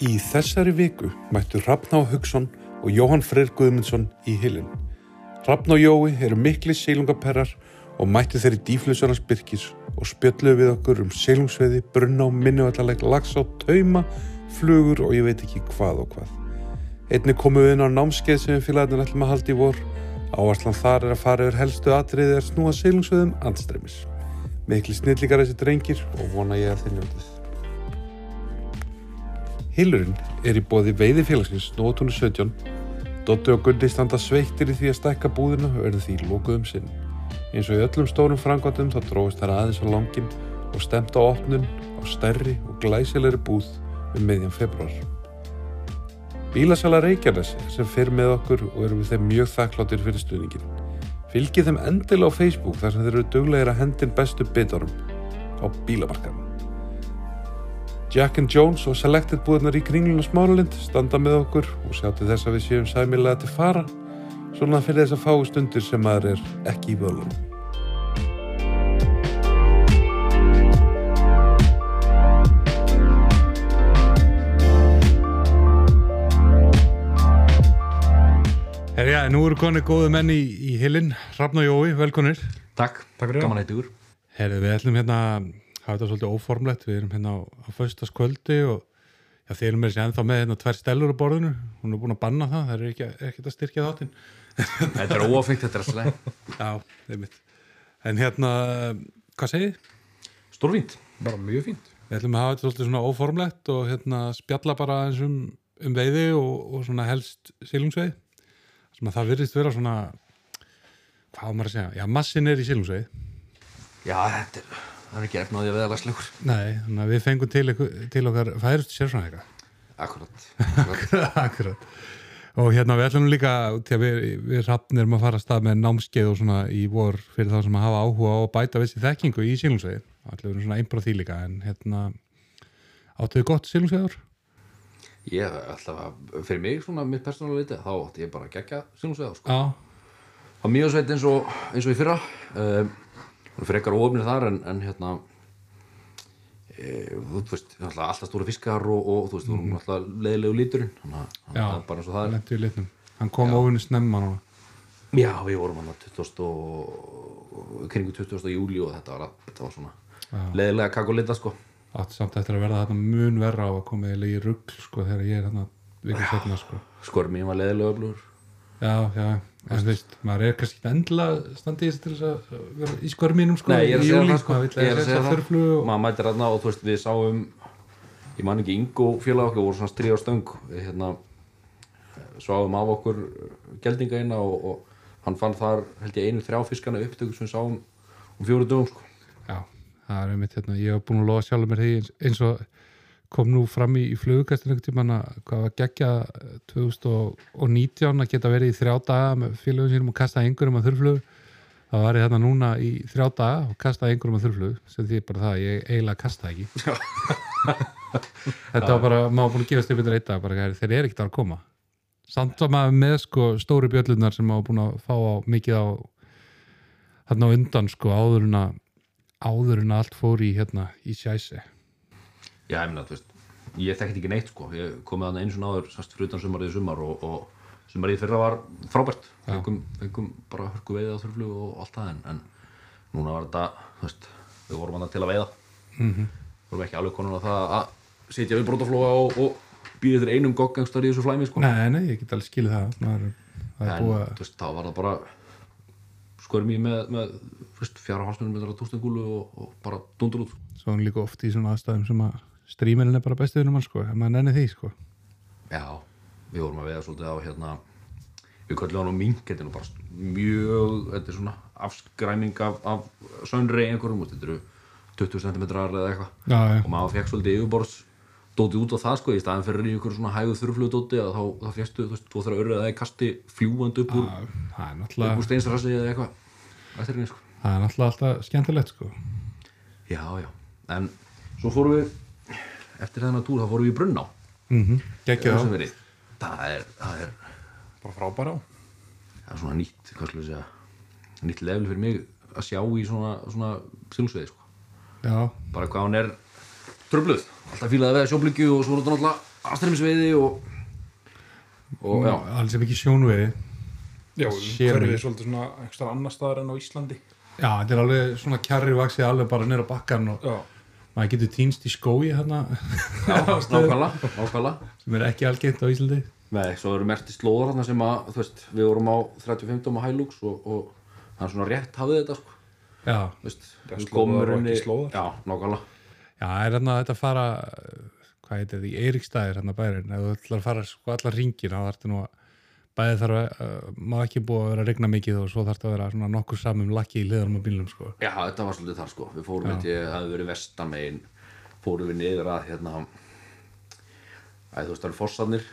Í þessari viku mættu Hrafná Hugson og Jóhann Freyr Guðmundsson í hilin. Hrafn og Jói eru mikli sílungaperrar og mættu þeirri dýflusarnas byrkis og spjöldluðu við okkur um sílungsveiði, brunna og minnuvallaleg, lags á tauma, flugur og ég veit ekki hvað og hvað. Einni komu við inn á námskeið sem við félagarnir ætlum að halda í vor. Áherslan þar er að fara yfir helstu atriðið að snúa sílungsveiðum andstremis. Mikli snillíkar þessi drengir og vona ég að þeir njótið. Hillurinn er í bóði veiði félagsins Nótúnu 17. Dóttu og Gundi standa sveittir í því að stækka búðina og verður því lókuðum sinn. Eins og í öllum stórum frangottum þá dróðist þær aðeins á langin og stemt á opnun á stærri og glæsilegri búð um meðjan februar. Bílasala Reykjanes sem fyrir með okkur og erum við þeim mjög þakkláttir fyrir stuðningin. Fylgið þeim endilega á Facebook þar sem þeir eru duglegir að hendin bestu bitorum á bílamarkaðum. Jack and Jones og Selected búðnar í kringlun og smáralind standa með okkur og sjá til þess að við séum sæmilega til fara svona fyrir þess að fáu stundir sem maður er ekki í völunum. Herja, nú eru konið góðu menn í, í hilin, Rafn og Jói, velkonir. Takk, Takk fyrir. gaman að ykkur Herri, við ætlum hérna hafa þetta svolítið óformlegt, við erum hérna á, á föstaskvöldi og já, þeir eru með þessi ennþá með hérna tvær stelur á borðinu, hún er búin að banna það, það er ekki, ekkert að styrkja þáttinn. Þetta er óafikt, þetta er að slæm Já, einmitt. En hérna, hvað segið? þið? Stórfínt Bara mjög fínt. Við ætlum að hafa þetta svolítið svona óformlegt og hérna spjalla bara eins um, um veiði og, og svona helst silungsveið. Sem að það virðist vera svona, hvað á maður að segja? Já, massin er í silungsveið. Já, þetta er, það er ekki efna á því að veða lagslegur Nei, þannig að við fengum til, til okkar færust sérfræðinga. Akkurat. Akkurat. Og hérna við ætlum líka, við, við rappnir erum að fara að stað með námskeið og svona í vor fyrir þá sem að hafa áhuga á að bæta vissi þekkingu í sílungsveið. Allir verðum svona einbráð því líka, en hérna áttuðu gott sílungsveiður? Ég ætla að, fyrir mig svona mitt persónulega liti, þá átti ég bara að gegja sinnsveða sko. Já, Það var mjög sveit eins og, eins og í fyrra um, frekar óöfnir þar en, en hérna e, þú veist, alltaf stóra fiskar og, og þú veist, þú erum alltaf leiðilegu líturinn þannig að það er bara eins og það er lentu í litnum. Hann kom óvinni snemma núna. Já, við vorum hann að 20 og kringu 20. júli og þetta var, þetta var svona leiðilega kakulita sko Átti samt eftir að verða þarna mun verra á að koma í rugg, sko, þegar ég er þarna vikið setna, sko. Skormín var leiðilega öflugur Já, já, þú veist, maður er kannski ekki endilega standið til þess að vera í skörminum, sko, Nei, ég er að segja það sko. Ég er að segja það. Maður mætir þarna og þú veist, við sáum ég man ekki Ingo félag okkar voru svona stríð á stöng. Hérna sváum af okkur geldinga eina og, og hann fann þar held ég einu þrjá fiskana upptöku sem við sáum um fjóru dögum sko. Já, það er einmitt hérna, ég hef búin að lofa sjálfur mér því eins og kom nú fram í, í flugukastinu að hvað var geggja 2019 að geta verið í þrjá daga með félögum sínum og kasta einhverjum að þurflug það var ég þarna núna í þrjá daga og kasta einhverjum að þurflug sem því bara það, að ég eiginlega kasta ekki. Þetta var bara, maður búin að gefa styrfið eitt dag, bara þeir eru ekkert að koma. Samt var maður með sko stóru bjöllunar sem maður búin að fá á mikið á þarna undan sko að áður en að allt fór í hérna í sjæsi Já, ég meina, þú veist, ég þekkti ekki neitt sko. Ég komið þarna einu svona áður, sást fyrir utan sumarið sumar og, og sumarið fyrra var frábært. Fengum, fengum bara hörku veiði á þurflu og allt það en, en núna var þetta, þú veist, við vorum þarna til að veiða. Mm -hmm. vorum ekki alveg konun á það að sitja við brótaflóa og, og býða þér einum goggangstar í þessu flæmi sko. Nei, nei, ég get alveg skilið það. Maður, en þú veist, þá var það bara skörmi með, með veist, fjara hálsmennum með það tústengúlu og, og bara dundur út að svo hann líka oft í svona aðstæðum sem að stríminin er bara bestið um hann sko, maður nenni því sko. Já, við vorum að veiða svolítið á hérna við köllum hann á mink, þetta er nú bara mjög, þetta er svona afskræming af, af sönri einhverjum þetta eru 20 cm eða eitthvað. Já, já, og maður fekk svolítið yfirborðs dóti út á það sko, í staðan fyrir ykkur svona hægu þurflugu dóti þá, þá fjestu, þú veist, þú þarf að örða það í kasti fljúandi upp úr, náttúrulega úr steinsrassi eða eitthvað. Sko. Það er náttúrulega alltaf skemmtilegt sko. Já, já, en svo fórum við eftir þennan túr, þá fórum við í Brunná. Mm -hmm. Össumveri. það er, það er Bara frábæra það er svona nýtt, hvað skulle ég segja nýtt level fyrir mig að sjá í svona, svona silungsveiði sko. Já, bara hvað hann er tröfluð alltaf fílaði að veða sjóblíkju og svo er þetta náttúrulega anstæðnisveiði og og já, alls ef ekki sjónveiði. Já, hverfið er svolítið svona einhverstað annar staðar en á Íslandi. Já, þetta er alveg svona kjarri vaksið alveg bara nýra bakkan og Já, maður getur týnst í skói hérna. Sem er ekki algengt á Íslandi. Nei, svo eru merti slóðar þarna sem að, veist, við vorum á 35 á Hilux og, og hann svona rétt hafði þetta, sko, já, veist, slóðar og í ekki slóðar. Já, nákvæmlega, já, er hérna þetta að fara hvað heitir því, Eiríkstæðir hérna bærin, ef þú ætlar að fara sko allar ringin, þá þarftu nú að bæði þarf að, uh, má ekki búið að vera að regna mikið og svo þarf að vera svona nokkur samum lakki í liðanum á bílnum, sko. Já, þetta var svolítið þar, sko, við fórum, veit ég, það hefði verið vestan megin, fórum við niður að, hérna, æ, þú veist, það eru fossarnir,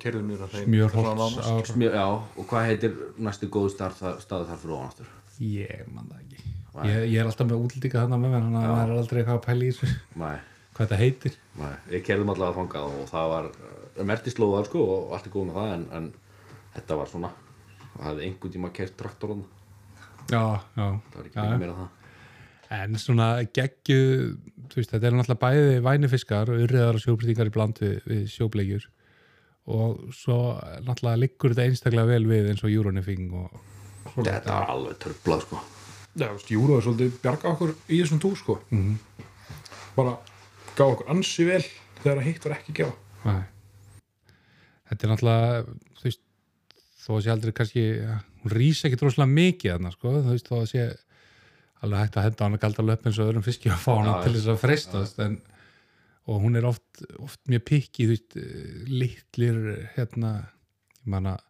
kerðum nýra þeim Smjörholts Svona nánast. ár, smjör, já, og hvað heitir næstu góðu stað, staðu þar fyrir ofan aftur? ég man það ekki. Ég, ég er alltaf með útlíka þarna með mér þannig að maður er aldrei eitthvað að pæla í þessu. Nei, hvað þetta heitir nei, við kerðum allavega þangað og það var uh, merti slóðar, sko, og allt er góð með það, en, en þetta var svona, það hefði einhvern tíma kert traktorinn, já, já, það var ekki já, mikið meira en það. En svona geggju, þetta er náttúrulega bæði vænifiskar og urriðar og sjóbreytingar í bland við, við sjóbleikjur og svo náttúrulega liggur þetta einstaklega vel við eins og Euronifing og Þetta var alveg törblað, sko. Júró er svolítið bjarga okkur í þessum túr sko Mhm. Bara gaf okkur ansi vel þegar að hitt var ekki að gefa. Nei. Þetta er náttúrulega, þú veist, þó að sé aldrei kannski, ja, hún rís ekki droslega mikið þarna, sko, þú veist, þó að sé alveg hægt að henda á hana galdalöp eins og öðrum fiski að fá hana Já, til þess að freistast, en og hún er oft, oft mjög pikki, þú veist, litlir, hérna, ég man að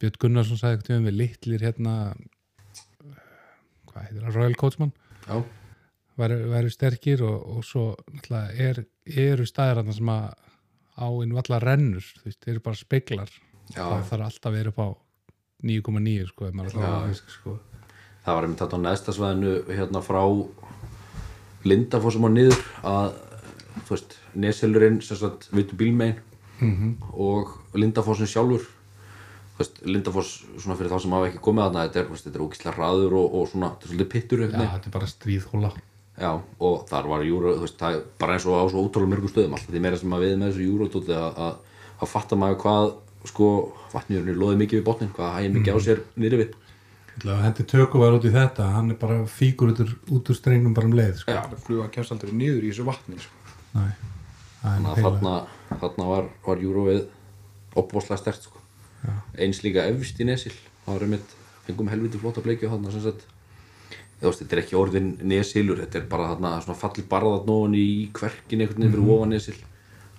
Björn Gunnarsson sagði eitthvað um við litlir, hérna, hvað heitir það, Royal Coachman, Já, væru, væru sterkir og, og svo er, eru staðir þarna sem að áinn valla rennur, þú veist, þeir eru bara speglar já. það þarf alltaf að vera upp á 9,9 sko, að sko. Það var einmitt þetta á neðstasvæðinu hérna frá Lindafossum á niður að, þú veist, sagt, vitu bílmein Mhm. og Lindafossin sjálfur Lindafoss, svona fyrir þá sem hafa ekki komið þarna, þetta er, þetta er ógislega hraður og, og svona, þetta er svolítið pittur Já, þetta er bara stríðhóla Já, og þar var júró, þú veist, það er bara eins og á svo ótrúlega mörgum stöðum alltaf því meira sem maður við með þessu júrótóti að, að, að fatta maður hvað, sko, vatnjörnir loði mikið við botnin, hvað hægir mikið á sér niður við. Hendi tökum var út í þetta hann er bara fíkur út úr, út úr strengnum bara um leið sko. Já, Það fluga kemst aldrei niður í þessu vatni sko. Er þannig að heila. þarna, þarna var, var júróið opbóðslega stert, sko. Eins líka efst í Nesil, það var einmitt, fengum helviti flotta bleikju þarna, sem sagt, veist, þetta er ekki orðin Nesilur, þetta er bara þarna svona falli barðat nóðan í kverkin einhvern veginn fyrir ofan Nesil,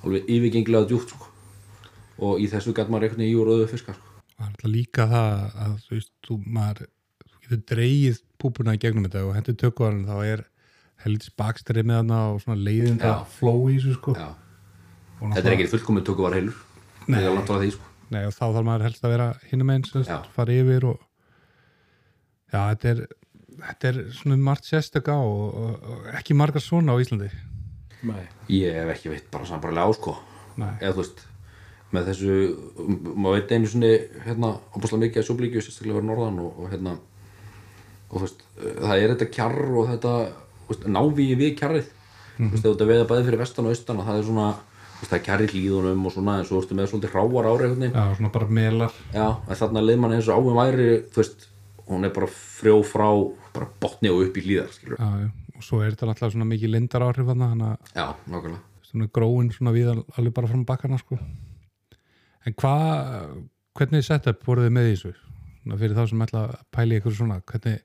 alveg yfirgengilega djúpt, sko. Og í þessu gæt maður einhvern veginn júróðu fiskar, sko. Það er alltaf líka það að þú veist, þú, maður, þú getur dreigið púpuna í gegnum þetta og hendur tökvarinn þá er helvits bakstri með hana og svona leiðinda Já. flow í þessu sko. Já. Þetta er ekki fullkomið tökku var heilur, Nei. það því, sko. Nei, og þá þarf maður helst að vera hinum sagt, fara yfir og já, þetta er þetta er svona margt sérstök á og, og, og ekki margar svona á Íslandi. Nei, Ég hef ekki veit bara sambarlega á, sko. Nei, eða þú veist með þessu, maður veit einu sinni hérna, opaslega mikið að sjóblíkju sérstaklega verið norðan og, og hérna og þú veist, það er þetta kjarr og þetta, þú veist, návíi við kjarrið. Þú veist, ef þetta veiða bæði fyrir vestan og austan og það er svona, þú veist, það er kjarr í hlýðunum og svona, en svo ertu með svolítið hráar ári einhvern veginn, já, svona bara melar. Já, en þarna leið mann eins og áum væri, þú veist, hún er bara frjó frá, bara botni og upp í skilur, já, já. og svo er þetta náttúrulega svona mikið lindar áhrif þannig að svona gróin svona við alveg bara fram bakkana sko. en hvað hvernig setup voruð þið með í þessu? Svona fyrir þá sem ætla að pæla í ykkur svona hvernig,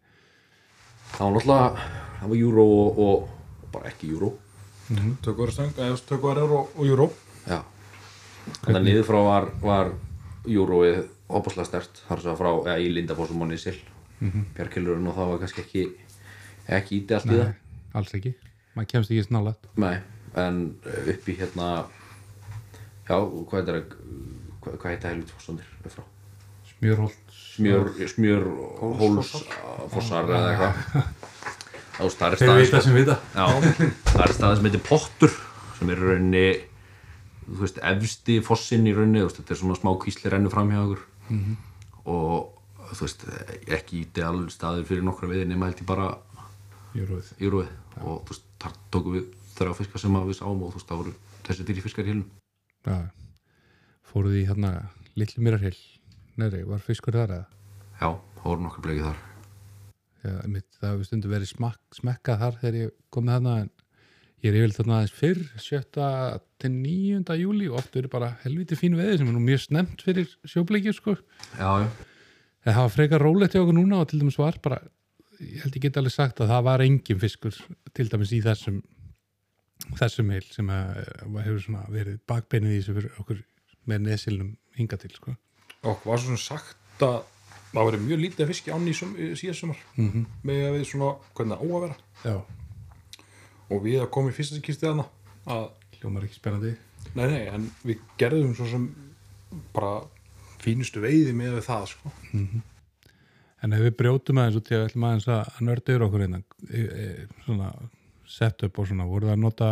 það var náttúrulega, það var júró og, og, og bara ekki júró stöng, eða tökvar er og, og Júró Já, þannig að niður frá var, var júróið opaslega stert þar sem frá, eða í Lindafossum og Nisil mm -hmm. Bjarkilurinn og það var kannski ekki ekki íti allt í það. alls ekki. Maður kemst ekki snálat Nei, en eh, upp í hérna já, hvað heitir það hvað, hvað heitir helvit fossandir upp frá? Smjörholt. Smjör, smjör hólsfossar. Eða eitthvað. Það er staðið sem það er heitir Pottur sem er í rauninni þú veist, efsti fossin í veist, þetta er svona smá kvísli rennu fram hjá okkur. Mhm. og þú veist, ekki ideal staður fyrir nokkra veiði nema held ég bara Júruð. í rúið og þú veist, þar tókum við þrjá fiskar sem við sáum og þú veist, það voru þessi dýri fiskar í hilum Já, fóruð í hérna litlu mýrarhill Nei, var fiskur þar eða? já, voru nokkur bleikið þar Já, einmitt, það hefur stundu verið smakk, smekkað þar þegar ég kom með þarna en ég er yfirleitt þarna aðeins fyrr 7. til 9. júli og oft verið bara helviti fín veði sem er nú mjög snemt fyrir sjóbleikju sko. já, já, en það var frekar rólegt hjá okkur núna og til dæmis var bara ég held ég get alveg sagt að það var engin fiskur til dæmis í þessum þessum heil sem að, að hefur verið bakbeinið í þessu fyrir okkur með nesilnum hinga til sko. og var svona sagt að það verið mjög lítið ánni í, í síðast sumar mm -hmm. með að við svona, hvernig það á að vera Já, og við að koma í fyrsta skýrstið þarna að, hljómar ekki spennandi nei, nei, en við gerðum svo sem bara fínustu veiði með það, sko En ef við brjótum aðeins út í að við ætlum aðeins að nörda yfir okkur hérna, e, e, svona setup og svona, voru það að nota,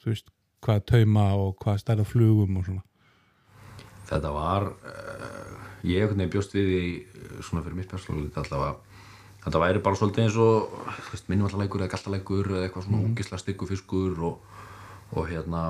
þú veist, hvað tauma og hvað stærða flugum og svona. þetta var uh, ég einhvern veginn bjóst við í svona fyrir mitt persónulega allavega þetta væri bara svolítið eins og minnvallaleikur eða galtaleikur eða eitthvað svona mm. ógisla styggu fiskur og, og hérna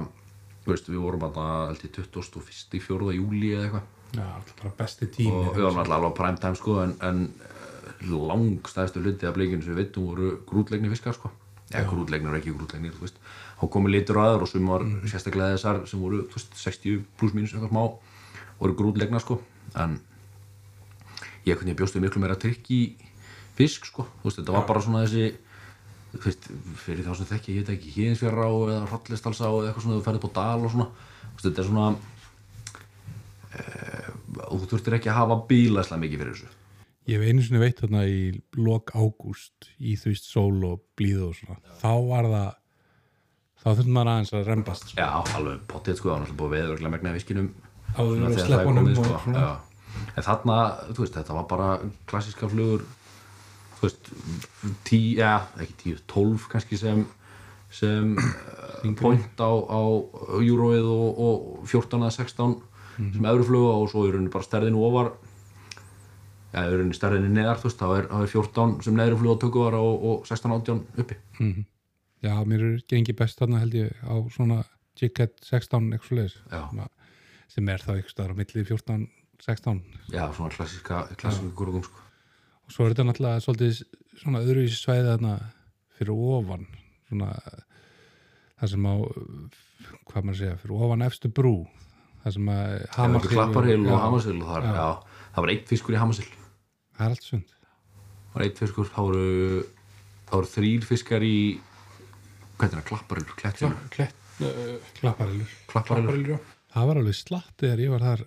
veist, við vorum alltaf 21. 4. júli eða eitthvað Já, besti tími. og við varum alltaf alveg á prime time sko en, en eh, langstæðstu hluti af bleikinu sem við veitum voru grútlegni fiskar sko. Eða grútlegnir og ekki veist. Þá komu litur aður og sem var sérstaklega þessar sem voru veist, 60 pluss mínus eitthvað smá voru grútlegna sko. En ég kunni bjóst við miklu meira trikk í fisk sko. Veist þetta var bara svona þessi veist, fyrir þá sem þekki ég heit ekki híðinsfjara á eða hrollistalsá eða eitthvað svona þú ferði upp á dal og svona. Þetta er svona e, þú þurftir ekki að hafa bílaslega mikið fyrir þessu Ég hef einu sinni veitt þarna í lok ágúst í veist sól og blíðu og svona. Þá var það, þá þurfti maður aðeins að rembast. Sko. Já, alveg potið sko, það var náttúrulega búið veðurlega megna fiskinum Áður svona þegar komið, og sko. svona. Já. En þarna, þú veist, þetta var bara klassíska flugur þú veist, tí, já, ekki tíu, tólf kannski sem sem point á, á Euroið og, og 14 eða 16 sem öðru fluga og svo er rauninni bara stærðinu ofar já, er rauninni stærðinu neðar, þú veist, þá er, er 14 sem neðru fluga tökuvar og, og 16 átján uppi Já, mér er gengið best þarna held ég á svona Jighead 16 eitthvað svoleiðis. Já. Sem- sem er þá staðar á milli 14 16 Já, svona klassíska gurgum sko. og svo er þetta náttúrulega svolítið svona öðruvísi svæði þarna fyrir ofan svona það sem á hvað maður að segja, fyrir ofan efstu brú það sem að Já, og Hamarsill og þar, já. það var eitt fiskur í Hamarsill það er allt sund. Það var eitt fiskur, það voru það voru þrýr fiskar í hvað er það, Klapparhill, Klettur? Klett, uh, klapparilur Klapparhill, klapparilur, já. Það var alveg slatt þegar ég var þar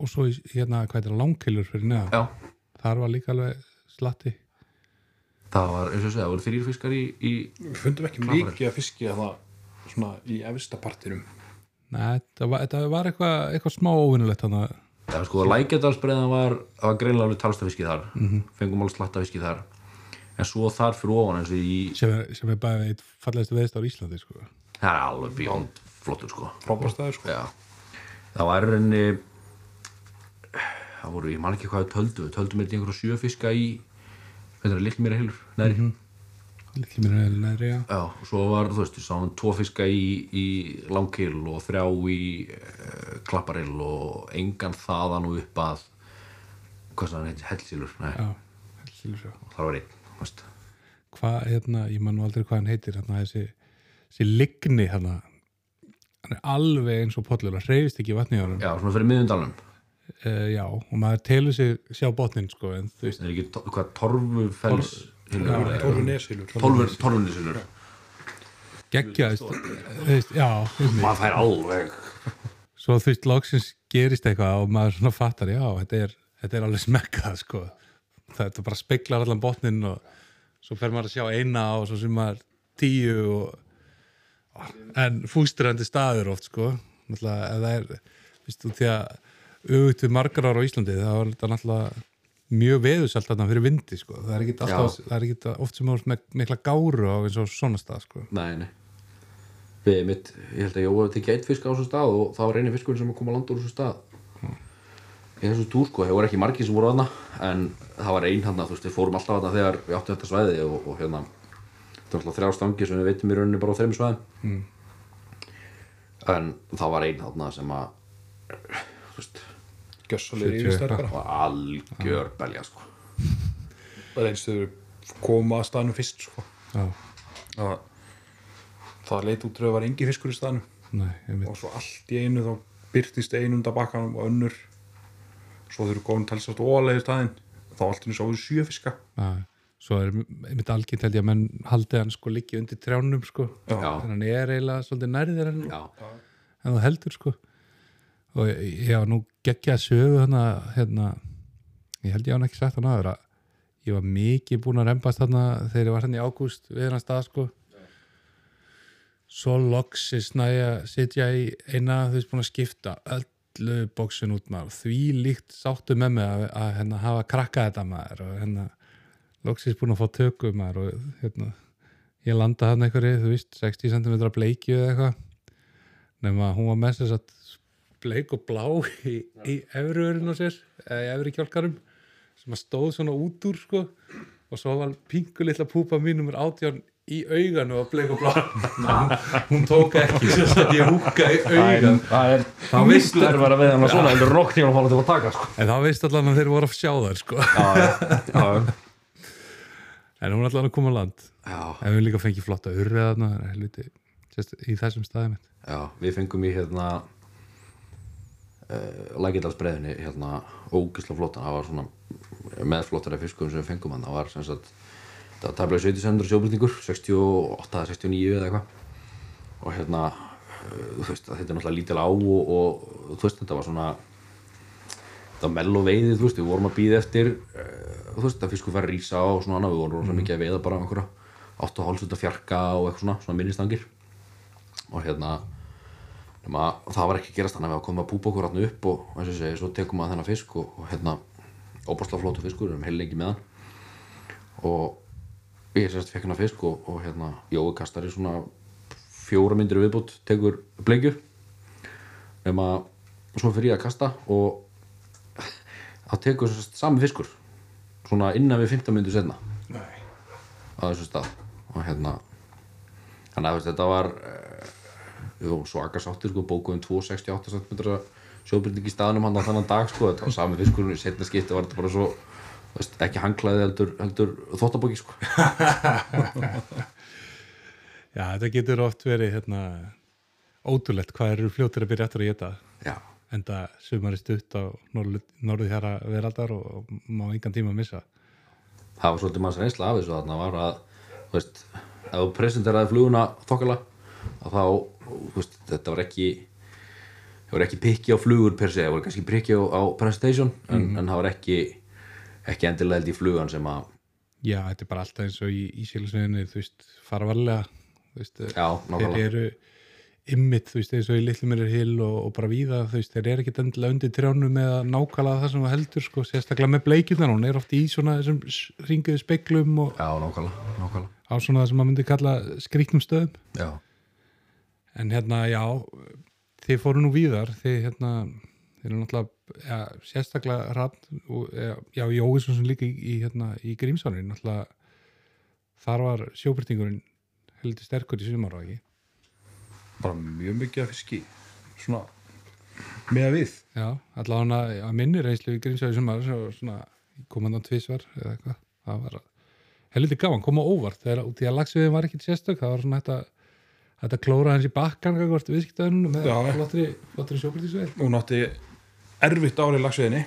og svo í, hérna hvað er það langkilur fyrir neðan. Já. Þar var líka alveg slatti. Það var, eins og segja, það voru þrýr fiskar í, í við fundum ekki mikið að fiski að það svona í efsta partinum Nei, þetta var, eitthvað, eitthvað smá óvinnulegt þannig að Já, sko, Lækjadalsbreiðan var, var greinlega alveg talstafiski þar, Mhm. fengum alveg slattafiski þar. En svo þar fyrir ofan eins og í, sem er, sem er bara eitt fallegstu veðist á Íslandi sko. það er alveg bjónd flottur sko. Frábærstæður sko. Já, það var reyni það voru, ég man ekki hvað við töldum við töldum eitthvað einhverja sjö fiska í hvað er það, lill mér heilur, neðri Mhm. Lítið mér eða næri, já. Já, og svo var, þú veist, við sáum tvo fiska í, í langkil og þrjá í uh, klapparill og engan þaðan og upp að hvað sem hann heitir, hellsílur nei, Já, heldur svo það var einn, þú veist. Hvað, hérna, ég man nú aldrei hvað hann heitir hérna, þessi, þessi ligni hérna, hann er alveg eins og pollur, hann reyfist ekki vatni á hann Já, svona fyrir miðundalum, uh, já, og maður telur sig sjá botnin, sko, en þú veist það er ekki, hvað, torfufells hilur, Tólfur, þú já einmitt. maður fær alveg svo þú veist, loksins gerist eitthvað og maður svona fattar, já, þetta er, þetta er alveg smekkað, sko. Þetta bara speklar allan botnin og svo fer maður að sjá eina og svo sem maður tíu og en fústurandi staður oft, sko. Náttúrulega, ef það er, veist þú, því að auðvitað margar ára á Íslandi er þetta náttúrulega mjög veðusalt þarna fyrir vindi, sko, það er ekki alltaf það er ekki oft sem árs með mikla gáru á eins og svona stað, sko. Nei, nei. Við mitt, ég held að ég var tekið eitt fisk á þessum stað og það var eini fiskur sem kom að landa úr þessum stað. Í þessum túr sko, það voru ekki margir sem voru aðna en það var ein hann þú veist, við fórum alltaf aðna þegar við áttum þetta svæði og, og hérna, þetta var alltaf þrjá stangir sem við veitum í rauninni bara á þreim svæðum. En það var einn sem að þú veist, Gjössalega 70 yfirstærð eitthvað. bara. Algjör belja sko. Það er einstu koma að staðnum fyrst sko. Já, það, það leit út það var engi fiskur í staðnum. Nei, og svo allt í einu þá byrtist ein undan bakkanum og önnur. Svo eru góðin talsast ólega í staðinn. Þá allt í einu sáðu sjö fiska. Já, svo er einmitt algengt held ég að menn haldi hann sko liggi undir trjánum sko. Þannig að hann er eiginlega svolítið nærðir en, já, en þú heldur sko og ég var nú geggja sögu hana, hérna ég held ég hann ekki sagt hann aður að ég var mikið búin að rembast þarna þegar ég var hann í ágúst við hennar stað sko. Svo loksis næja sitja í eina þú veist búin að skipta öllu bóksin út maður. Því líkt sáttu með mig að, að hérna, hafa krakkað þetta maður og hérna loksis búin að fá tökum maður og hérna ég landa hann einhverju, þú veist 60 cm bleikju eða eitthvað. Nema hún var með þess að bleik og blá í, í efriðurinn á sér eða í efri kjálkarum sem að stóð svona út úr sko. Og svo var pingu litla púpa mín nummer átján í auganu á bleik og blá. Hún, hún tók ekki svo að ég húka í augan það er miklu erfara við hann að svona en rokk tíma að fá til að taka sko. en þá veist allan að þeir voru að sjá þær sko. Já, já, já, en hún er allan að koma á land. Já, en við líka fengið flotta urrið þarna það er helviti, sérst, í þessum staðum já, við fengum í hérna uh, Lækidalsbreiðinni hérna ógisla flottan, það var svona meðflottari fiskum sem við fengum hann það var sem sagt, það var tæmlega 70 sjóbrytningur 68, 69 eða eitthvað. Og hérna uh, þú veist, þetta er náttúrulega lítil á og, og þú veist, þetta var svona það var mell og veiði, þú veist, við vorum að býða eftir uh, þú veist, að fiskur fær rísa og svona annað, við vorum rosa mikið að veiða bara einhverja 8,5 fjarka og eitthvað svona, svona minnistangir og hérna nema, það var ekki að gerast þannig að við komum að púpa okkur hann upp og segi, svo tekum maður þennan fisk og, og hérna, óbáslega flótu fiskur við erum heil lengi með hann. Og ég sérst fekk hann að fisk og, og hérna, Jói kastar í svona fjóra myndir viðbútt, tekur bleikju. Nema, svo fyrir ég að kasta og þá tekur sérst sami fiskur svona innan við 15 myndir setna Nei. á þessu stað. Og hérna þannig að þetta var uh, við vorum svaka sáttir sko, bókuðum 268 cm sjóbyrning í staðnum hann á þannan dag sko, þetta var sami fiskurinn í setna skipti var þetta bara svo veist, ekki hanglaði heldur, heldur þóttabóki sko. já, þetta getur oft verið hérna, ótrúlegt hvað eru fljótir að byrja eftir að geta já, en það sumari stutt á norðu, norðu þjara veraldar og, og má engan tíma að missa. Það var svolítið manns reynsla af þessu þarna var að þú veist, ef þú presenteraði fluguna þokkala að þá, veist, þetta var ekki það var ekki pikki á flugur per se, það var kannski pikki á, á presentation en, en það var ekki ekki endilega held í flugan sem að já, þetta er bara alltaf eins og í Ísílusveginni þú veist, fara varlega þú veist, já, þeir nákvæmlega eru ymmit, þú veist, eins og í Littlumirur Hill og, og bara víða, þú veist, þeir eru ekkit endilega undir trjánum með að nákvæmlega það sem þú heldur sko, sérstaklega með bleikjurnar, hún er oft í svona þessum ringuðu speklum og já, nákvæmlega, nákvæmlega. á svona það sem maður myndi kalla skrýtnum stöðum Já. En hérna, já þið fóru nú víðar þið hérna, þið eru náttúrulega ja, sérstaklega rann og, ja, já, Jóisson sem líka í, í, hérna, í Grímsárin, náttúrulega þar var sjóbyrtingurinn heldur sterkur í sumar og ekki? Bara mjög mikið af fiski svona með að við. Já, allavega að minni reynslu í Grímsjöðu sumar svo svona komandan tvisvar eða eitthvað, það var heldur gaman, koma óvart, þegar út í að lagsviðin var ekkit sérstök, það var svona þetta þetta klóra hans í bakkan hvort viðskiptaðunum með flottri, flottri sjókvöldisveið og nátti erfitt árið lagsveginni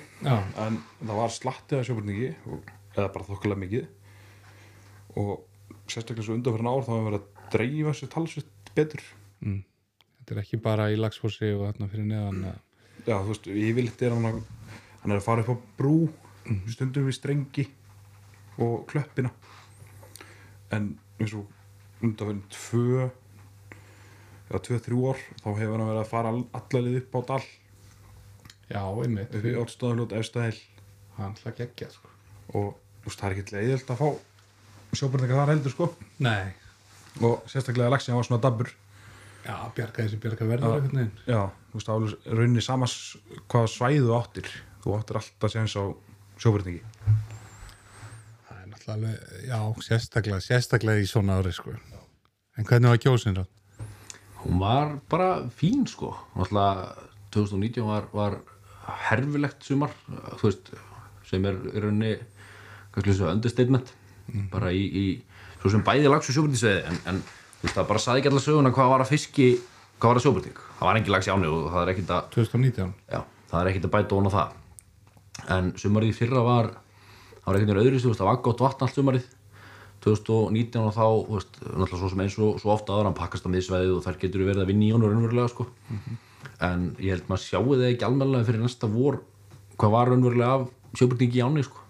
en það var slattið af sjóbyrningi eða bara þokkulega mikið. Og sérstaklega svo undanferðin ár þá hefur verið að dreifa sér talsvist betur. Þetta er ekki bara í lagsfórsi og þarna fyrir neðan að- já þú veist, yfirleitt er hann að hann er að fara upp á brú stundum við strengi og klöppina. En eins og undanferðin tvö tvö, þrjú ár þá hefur hann verið að fara allalið upp á dal. Já, einmitt, upp í átstæðalót, efstæðil hann hlað geggja sko. og veist, það er ekki leiðilt að fá sjóbyrninga þar heldur sko. Nei, og sérstaklega lagsin var svona dabbur. Já, bjarga þessi bjarga verður já, þú veist, rauninni sama s- hvaða svæðu áttir. Þú áttir alltaf séns á sjóbyrningi Það er náttúrulega já, sérstaklega sérstaklega í svona ári sko. En hvernig var kjósin það? Hún var bara fín sko. Náttúrulega 2019 var, var herfilegt sumar þú veist, sem er í rauninni kannski svo understatement. Bara í, í svo sem bæði lags og sjóbyrningsveði en, en þú veist, það bara saði ekki allar söguna hvað var að fiski hvað var að sjóbyrning, það var engin lags í áni og það er ekkit að 2019 já, það er ekkit að bæta ofan á það. En sumarið fyrra var það var ekkert öðru, þú veist, það var gott vatn allt sumarið 2019 og þá, þú veist, náttúrulega svo sem eins og svo ofta aðra hann pakkast á miðsvæðið og þar getur verið að vinna í honum raunverulega sko. en ég held maður sjáu það ekki almennilega fyrir næsta vor hvað var raunverulega af sjóbyrtingi í áni sko.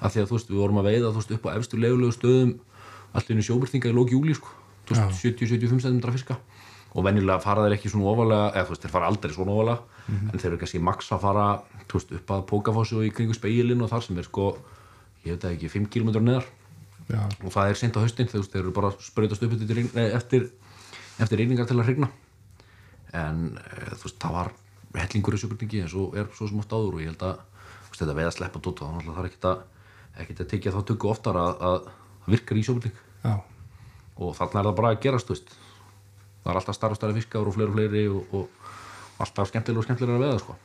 af því að þú veist, við vorum að veiða veist, upp á efstu legulegu stöðum allt í einu sjóbyrtinga í lóki júli sko. Þú veist, 70-75 cm fiska og venjulega fara þeir ekki svona ofalega eða þú veist, þeir fara aldrei svona ofalega en þeir eru kannski max að fara veist, upp að pókafossi og í kringu speilin og þar sem er sko, ég veit ekki 5 km neðar Já, og það er sent á haustin þegar þeir eru bara að sprautast upp eftir, nei, eftir, reyningar til að hrigna en e, þú veist, það var hellingur í sjöbyrningi eins og er svo sem oft áður og ég held að veist, þetta veið að sleppa tótt og það er ekkert að, ekkert að tekja þá tökku oftar að, að það virkar í sjöbyrning og þarna er það bara að gerast veist. það er alltaf starf og starf fiskar og fleiri og fleiri og, og alltaf skemmtilega og skemmtilega að veða sko.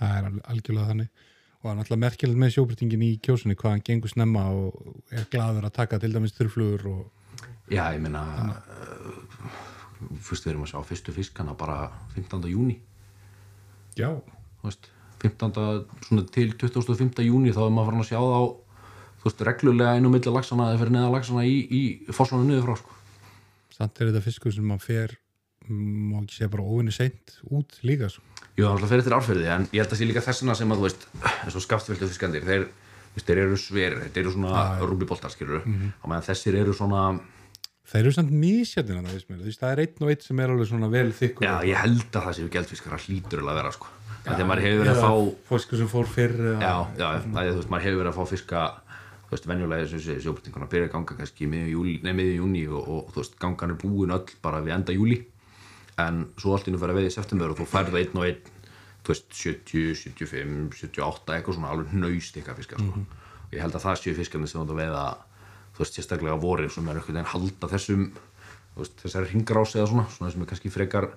það er al- algjörlega þannig og það er náttúrulega merkilegt með sjóbyrtingin í kjósunni hvað hann gengur snemma og er gladur að taka til dæmis þurflugur og já, ég meina uh, fyrst við erum að sjá fyrstu fiskana bara 15. júni já, veist, 15. Svona til 25. júni þá er maður farin að sjá þá þú veist, reglulega inn á milli lagsana eða fyrir neða lagsana í, í fossunum niður frá sko. samt er þetta fiskur sem maður fer má ekki segja bara óvinni seint út líka svo. Jú, það er fyrir eftir árferði en ég held að sé líka þessuna sem að þú veist eins og skaftfylgtu fiskandir þeir, þeir eru sverir, þeir eru svona rúbiboltar skilur mm -hmm. meðan þessir eru svona þeir eru samt mísjarnir það, veist mér. Þú veist, það er einn og einn sem er alveg svona vel þykkur já, ég held að það séu geldfiskar að hlýtur að vera sko. þegar maður hefur verið að fá fólksku sem fór fyrr já, já, það er, þú veist, maður hefur verið að fá fiska þú veist, venjulega þessu sjóbyrtinguna byrja ganga kannski miðjum júni og, og þú veist, gangan er búin öll bara við enda júli en svo allt innu fyrir að veið í september og þú færðu einn og einn þú veist, 70, 75, 78 eitthvað svona alveg nöist eitthvað fiskar sko. og ég held að það séu fiskarnir sem þú ert að veiða þú veist, sérstaklega vorin sem er einhvern veginn halda þessum veist, þessari ringrás eða svona, svona sem er kannski frekar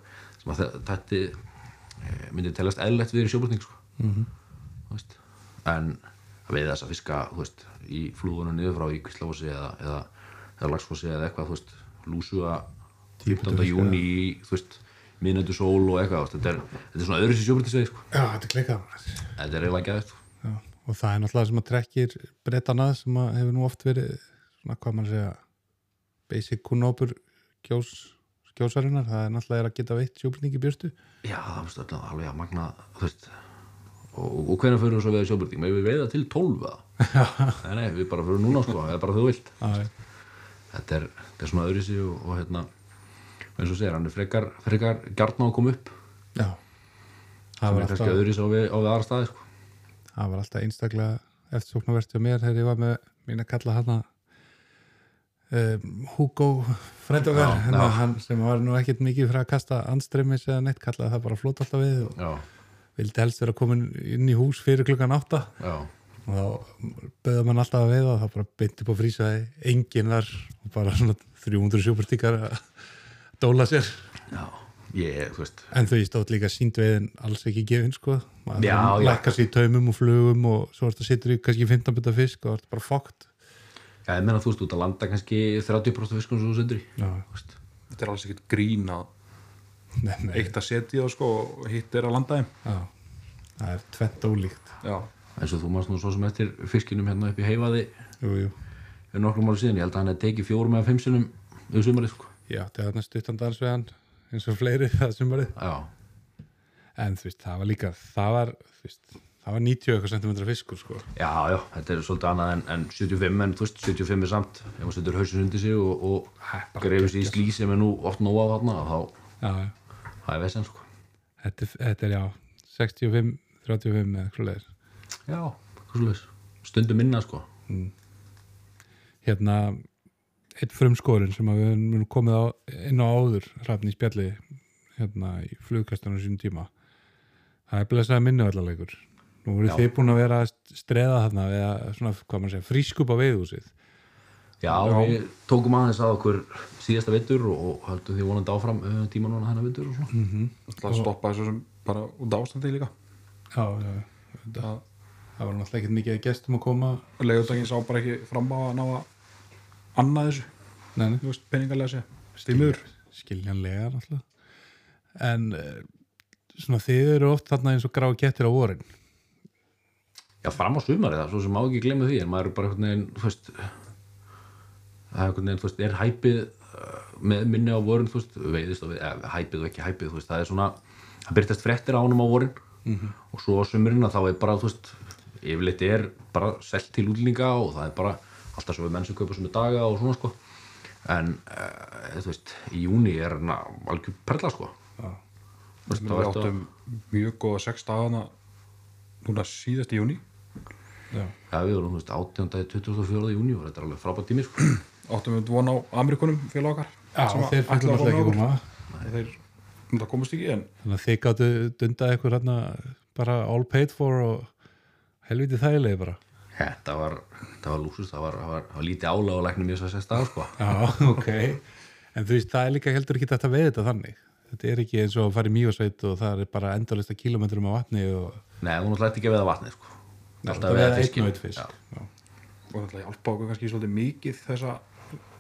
sem að þe- þetta eh, myndi telast eðlilegt við í sjóbyrting sko. Þú veist, en að veiða þessa fiska veist, í flúðunum niður frá í Kvíslafossi eða, eða, eða Lagsfossi eða eitthvað, veist, lúsuga 15. fiska. júni í, þú veist minnendu sól og eitthvað, þetta er, þetta er svona öðru sér sjóbyrtisveið, sko, já, þetta er klikkað þetta er eiginlega gæðið, Já, og það er náttúrulega sem að trekkir breytana sem að hefur nú oft verið svona hvað maður segja basic kunnópur kjós kjósarinnar, það er náttúrulega er að geta veitt sjóbyrning í björstu já, það öll alveg að magna, þú veist og, og hvernig fyrir við svo veiða sjóbyrting með við veiða til 12 eða? Nei, nei, við bara fyrir núna, sko, eða bara þú vilt. Já, þetta er, þetta er svona öðru sér og, og hérna, eins og segir, hann er frekar frekar gjarn á að koma upp. Já. sem Það, er kannski öðru á við, á við aðra staði, sko. Það var alltaf einstaklega eftirsóknarvert hjá mér þegar ég var með mín að kalla hana um, Hugo hann sem var nú ekkert mikið fyrir að kasta andstreymis eða neitt kallaði það bara flót alltaf við og já, vildi helst vera komin inn í hús fyrir klukkan átta. Já, og þá bauða mann alltaf að veiða og þá bara upp á frísaði enginn þar og bara svona 300 sjúpertíkar að dóla sér. Já ég, þú veist, en þau stótt líka síndveiðin alls ekki gefin sko. Maður sér í taumum og flugum og svo ertu að sitja í kannski 15 bita fisk og ertu bara fókt já, ég meina þú veist út að landa kannski 30% fiskum sem þú sendur í þetta er alls ekkert grín að nei, nei, eitt að setja það sko og hitt er að landa þeim. Já. það er tvent ólíkt. Já, eins og þú mást nú svo sem eftir fiskinum hérna upp í heifaði jú, jú. fyrir nokkrum ára síðan, ég held að hann hefði tekið fjórum eða fimm sinnum yfir sumarið, sko já, það er næstu utan dans við hann eins og fleiri það sumarið. En þú veist, það var líka það var, þú veist, það var 90 eitthvað sentimentra fiskur sko. Já, já, þetta er svolítið annað en, en 75, en þú veist, 75 er samt ef maður setur hausinn undir sig og, og greifur sér í slí sem er nú oft nóg á þarna þá, já, já. það er vesens, sko. Þetta, þetta er já 65, 35 eða eitthvað leir já, svolítið, stundum minna, sko. Hérna eitt frumskórin sem að við erum komið á, inn á áður hrafn í spjalli hérna í flugkastunum sínum tíma. Það er blessaði minnivallarleikur. Nú voru Já. þið búin að vera að streða þarna eða svona, hvað maður segja, frískupa veiðhúsið Já, við tókum aðeins að okkur síðasta vittur og, og höldum því vonandi áfram uh, tíma núna þennan vittur og svona. Mhm. Það stoppa þessu sem bara út ástandi líka. Já, já, það, það var náttúrulega ekkert mikið gestum að koma. Leigutækin sá bara ekki fram á að ná að annað þessu, Nei, nei, þú veist, peningarlega sé Stímur. Skiljanlega náttúrulega. En eh, svona þið eru oft þarna eins og grá kettir á vorin. Já, fram á sumarið það, svo sem má ekki glemma því, en maður er bara einhvern veginn, þú veist, það er einhvern veginn, þú veist, er hæpið uh, með minni á vorin, þú veist, veiðist og við, eða, hæpið og ekki hæpið, þú veist, það er svona, það byrtast fréttir á honum á vorin. Og svo á sumurinn að þá er bara, þú veist, yfirleitt er bara selt til útlendinga og það er bara alltaf svo við menn sem kaupa sem daga og svona, sko, en, uh, þú veist, í júni er hann algjör perla, sko. Já. Þú veist, Við áttum mjög góða sex dagana núna síðast í júni Já, Já, við vorum, þú veist, 18. 24. júni og þetta er alveg frábært tími, sko. áttum við von á Amerikunum félag okkar já sem þeir ætla náttúrulega ekki koma þeir það komast ekki en Þannig að þið gáttu dundað eitthvað hérna bara all paid for og helviti þægilegi bara Þetta var, þetta var lúsus, það var, það var, það var lítið álag og læknum ég svo að segja stað, sko. Já, ok En þú veist, það er líka heldur ekki þetta veið þetta þannig Þetta er ekki eins og að fara í mývarsveit og það er bara endalista kilometrum á vatni og Nei, hún ætlaði ekki að veða vatnið, sko. það veið einn og einn fisk Já. Og þetta hjálpa okkur kannski svolítið mikið þessa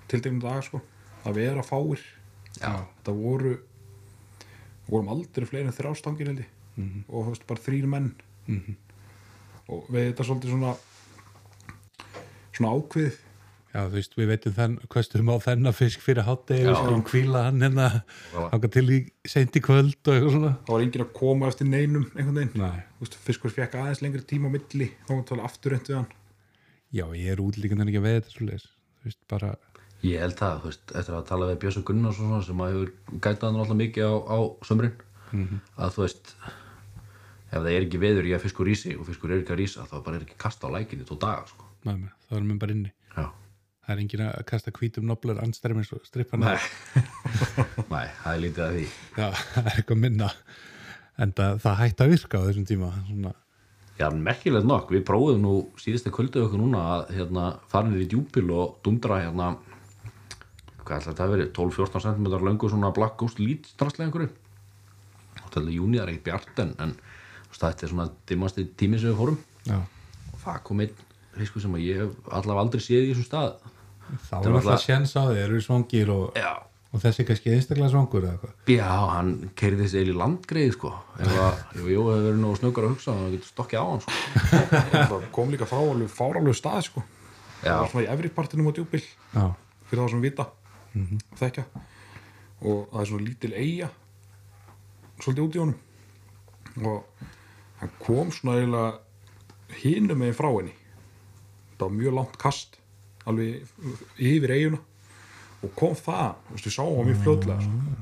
tildegnum dag sko að vera fáir Já. þetta voru vorum aldrei fleiri en þrjá stangir held ég Mhm. og þú veist bara þrýr menn og við þetta svolítið svona svona ákveð Já, þú veist, við veitum þann, hverstum á þennan fisk fyrir hátegi, við skulum kvíla hann hérna, hanga til í seint í kvöld og eitthvað svona. það var enginn að koma eftir neinum einhvern veginn Nei. Þú veist, fiskur fekk aðeins lengri tíma á milli þá var það afturrent við hann Já, ég er útlíkandi ekki að veið þetta svo leis. Þú veist, bara, Ég held það, þú veist, eftir að tala við Björnsson Gunnar svona, sem að hefur gætað hann alltaf mikið á, á sömurinn, að þú veist, ef það er ekki veður í að fiskur rísi og fiskur er ekki að rísa, þá bara er ekki kasta á lækinni tó daga, sko. Með mér, þá erum við bara inni. Já. Það er enginn að kasta hvítum noblar anstæmis og strippa Nei. Nei, það er lítið að því. Já, það er eitthvað minna. En það, það hætti að virka á þessum tíma. Svona, Já, merkilegt nokk, við prófum nú síðustu kvöldu okkur núna að hérna, fara niður í djúpil og dundra hérna hvað ætla þetta að veri, 12-14 cm löngu svona black ghost lít strastlega einhverju og þetta er júni, það er ekki bjart en, en þetta er svona dimmasti tími sem við fórum já, og það kom einn risku sem að ég hef allavega aldrei séð í þessum stað. Þá er er alltaf sjens á þið, eru svangir og, og þessi kannski einstaklega eitthvað. já hann keirði þessi eil í landgreið sko. Ef Jó hefur verið nú snöggar að hugsa þá getur stokkið á hann sko. Það kom líka fáralegu stað sko. Það var svona í efri partinu á djúpil Já, fyrir þá sem vita og þekkja. Og það er svona lítil eiga svolítið út í honum. Og hann kom svona eiginlega hinum meginn frá henni það var mjög langt kast alveg yfir eiguna og kom það, þú veist, við sáum hann mjög fljótlega sko.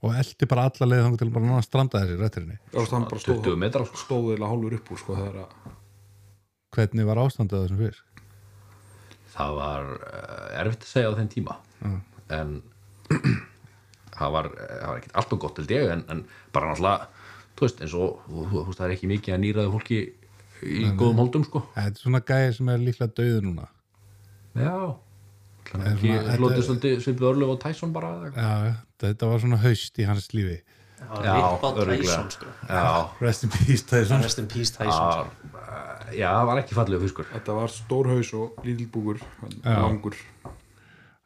og eldi bara alla leið þannig til bara stranda þessi. Þú veist, hann bara stóð, 20 metra sko stóð eiginlega hálfur upp úr sko, þegar að Hvernig var ástandið þessum fisk? það var uh, erfitt að segja á þeim tíma en það var, það var ekkert alltaf gott held ég en, en bara náttúrulega þú veist eins og þú, veist það er ekki mikið að nýraði fólki í góðum holdum sko Þetta er svona gæði sem er líklega döðu núna. já þetta- svolítið svipið örlöf og Tyson bara. Já, þetta var svona haust í hans lífi. Já. Tyson sko já, Rest in peace, Tyson. Rest in peace Tyson sko. já, það var ekki fallegu fiskur þetta var stór haus og lítil búkur langur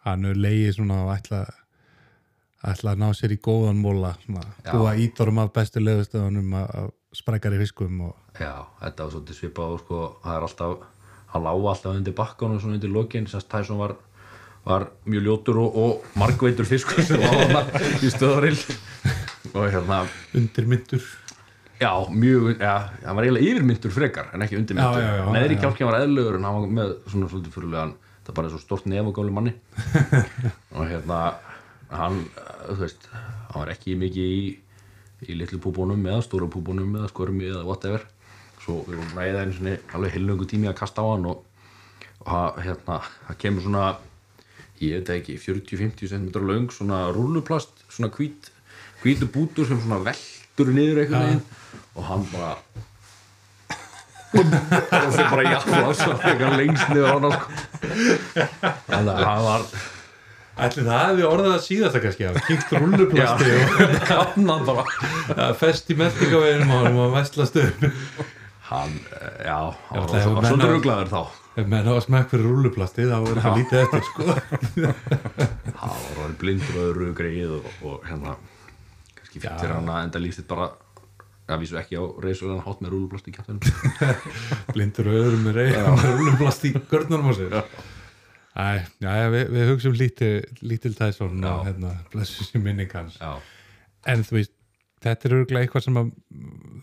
Hann er leiðið svona og ætla, ætla að ná sér í góðan móla, svona, búa ídorum af bestu lögustöðunum af sprækari fiskum og já, þetta var svolítið svipað og sko, það er alltaf hann lág alltaf undir bakkanum svona undir lokin sem Tyson var, var mjög ljótur og, og margveitur fiskur sem var hann í stöðarill og hérna undirmyndur. Já, mjög, já, hann var eiginlega yfirmyndur frekar en ekki já, já, Neðri já. kjálkinn var eðlugur en hann var með svona svolítið fyrirlegan, það er bara svo stort nef og gáli manni. og hérna, hann, þú veist, hann var ekki mikið í, í litlu púbónum eða stóru púbónum eða skörmi eða whatever. Svo við vorum ræðið einu svona alveg heilungu tími að kasta á hann og, og hann, hérna, það kemur svona, ég veit það ekki, 40-50 cm löng svona rúluplast, svona hvít, hvítu bútur sem svona veltur niður einhvern veginn og hann bara og þeir bara jafnla svo þegar lengst niður á hana sko. þannig að það var Ætli það hefði orðað að síðast að kannski að kíkt rulluplasti og kannan bara. Að fest í meldingaveginum á hann og vestlast upp. Hann, eh, já, hann Já, var, það svolítið ruglaður þá. Ef menn hafa smekk fyrir rulluplasti þá er það lítið eftir sko. Hann var orðið blindur og öðru greið og, og hérna kannski Já. fyrir hann að enda lífið bara að vísu ekki á reysulegan hátt með rúlublast í kjáttunum Blindur og öðrum með reyð með rulluplasti í görnunum á sér Æ, já, við, við hugsum lítil, Já. og hérna, blessu sér minning hans já, en þú veist, þetta er örgulega eitthvað sem að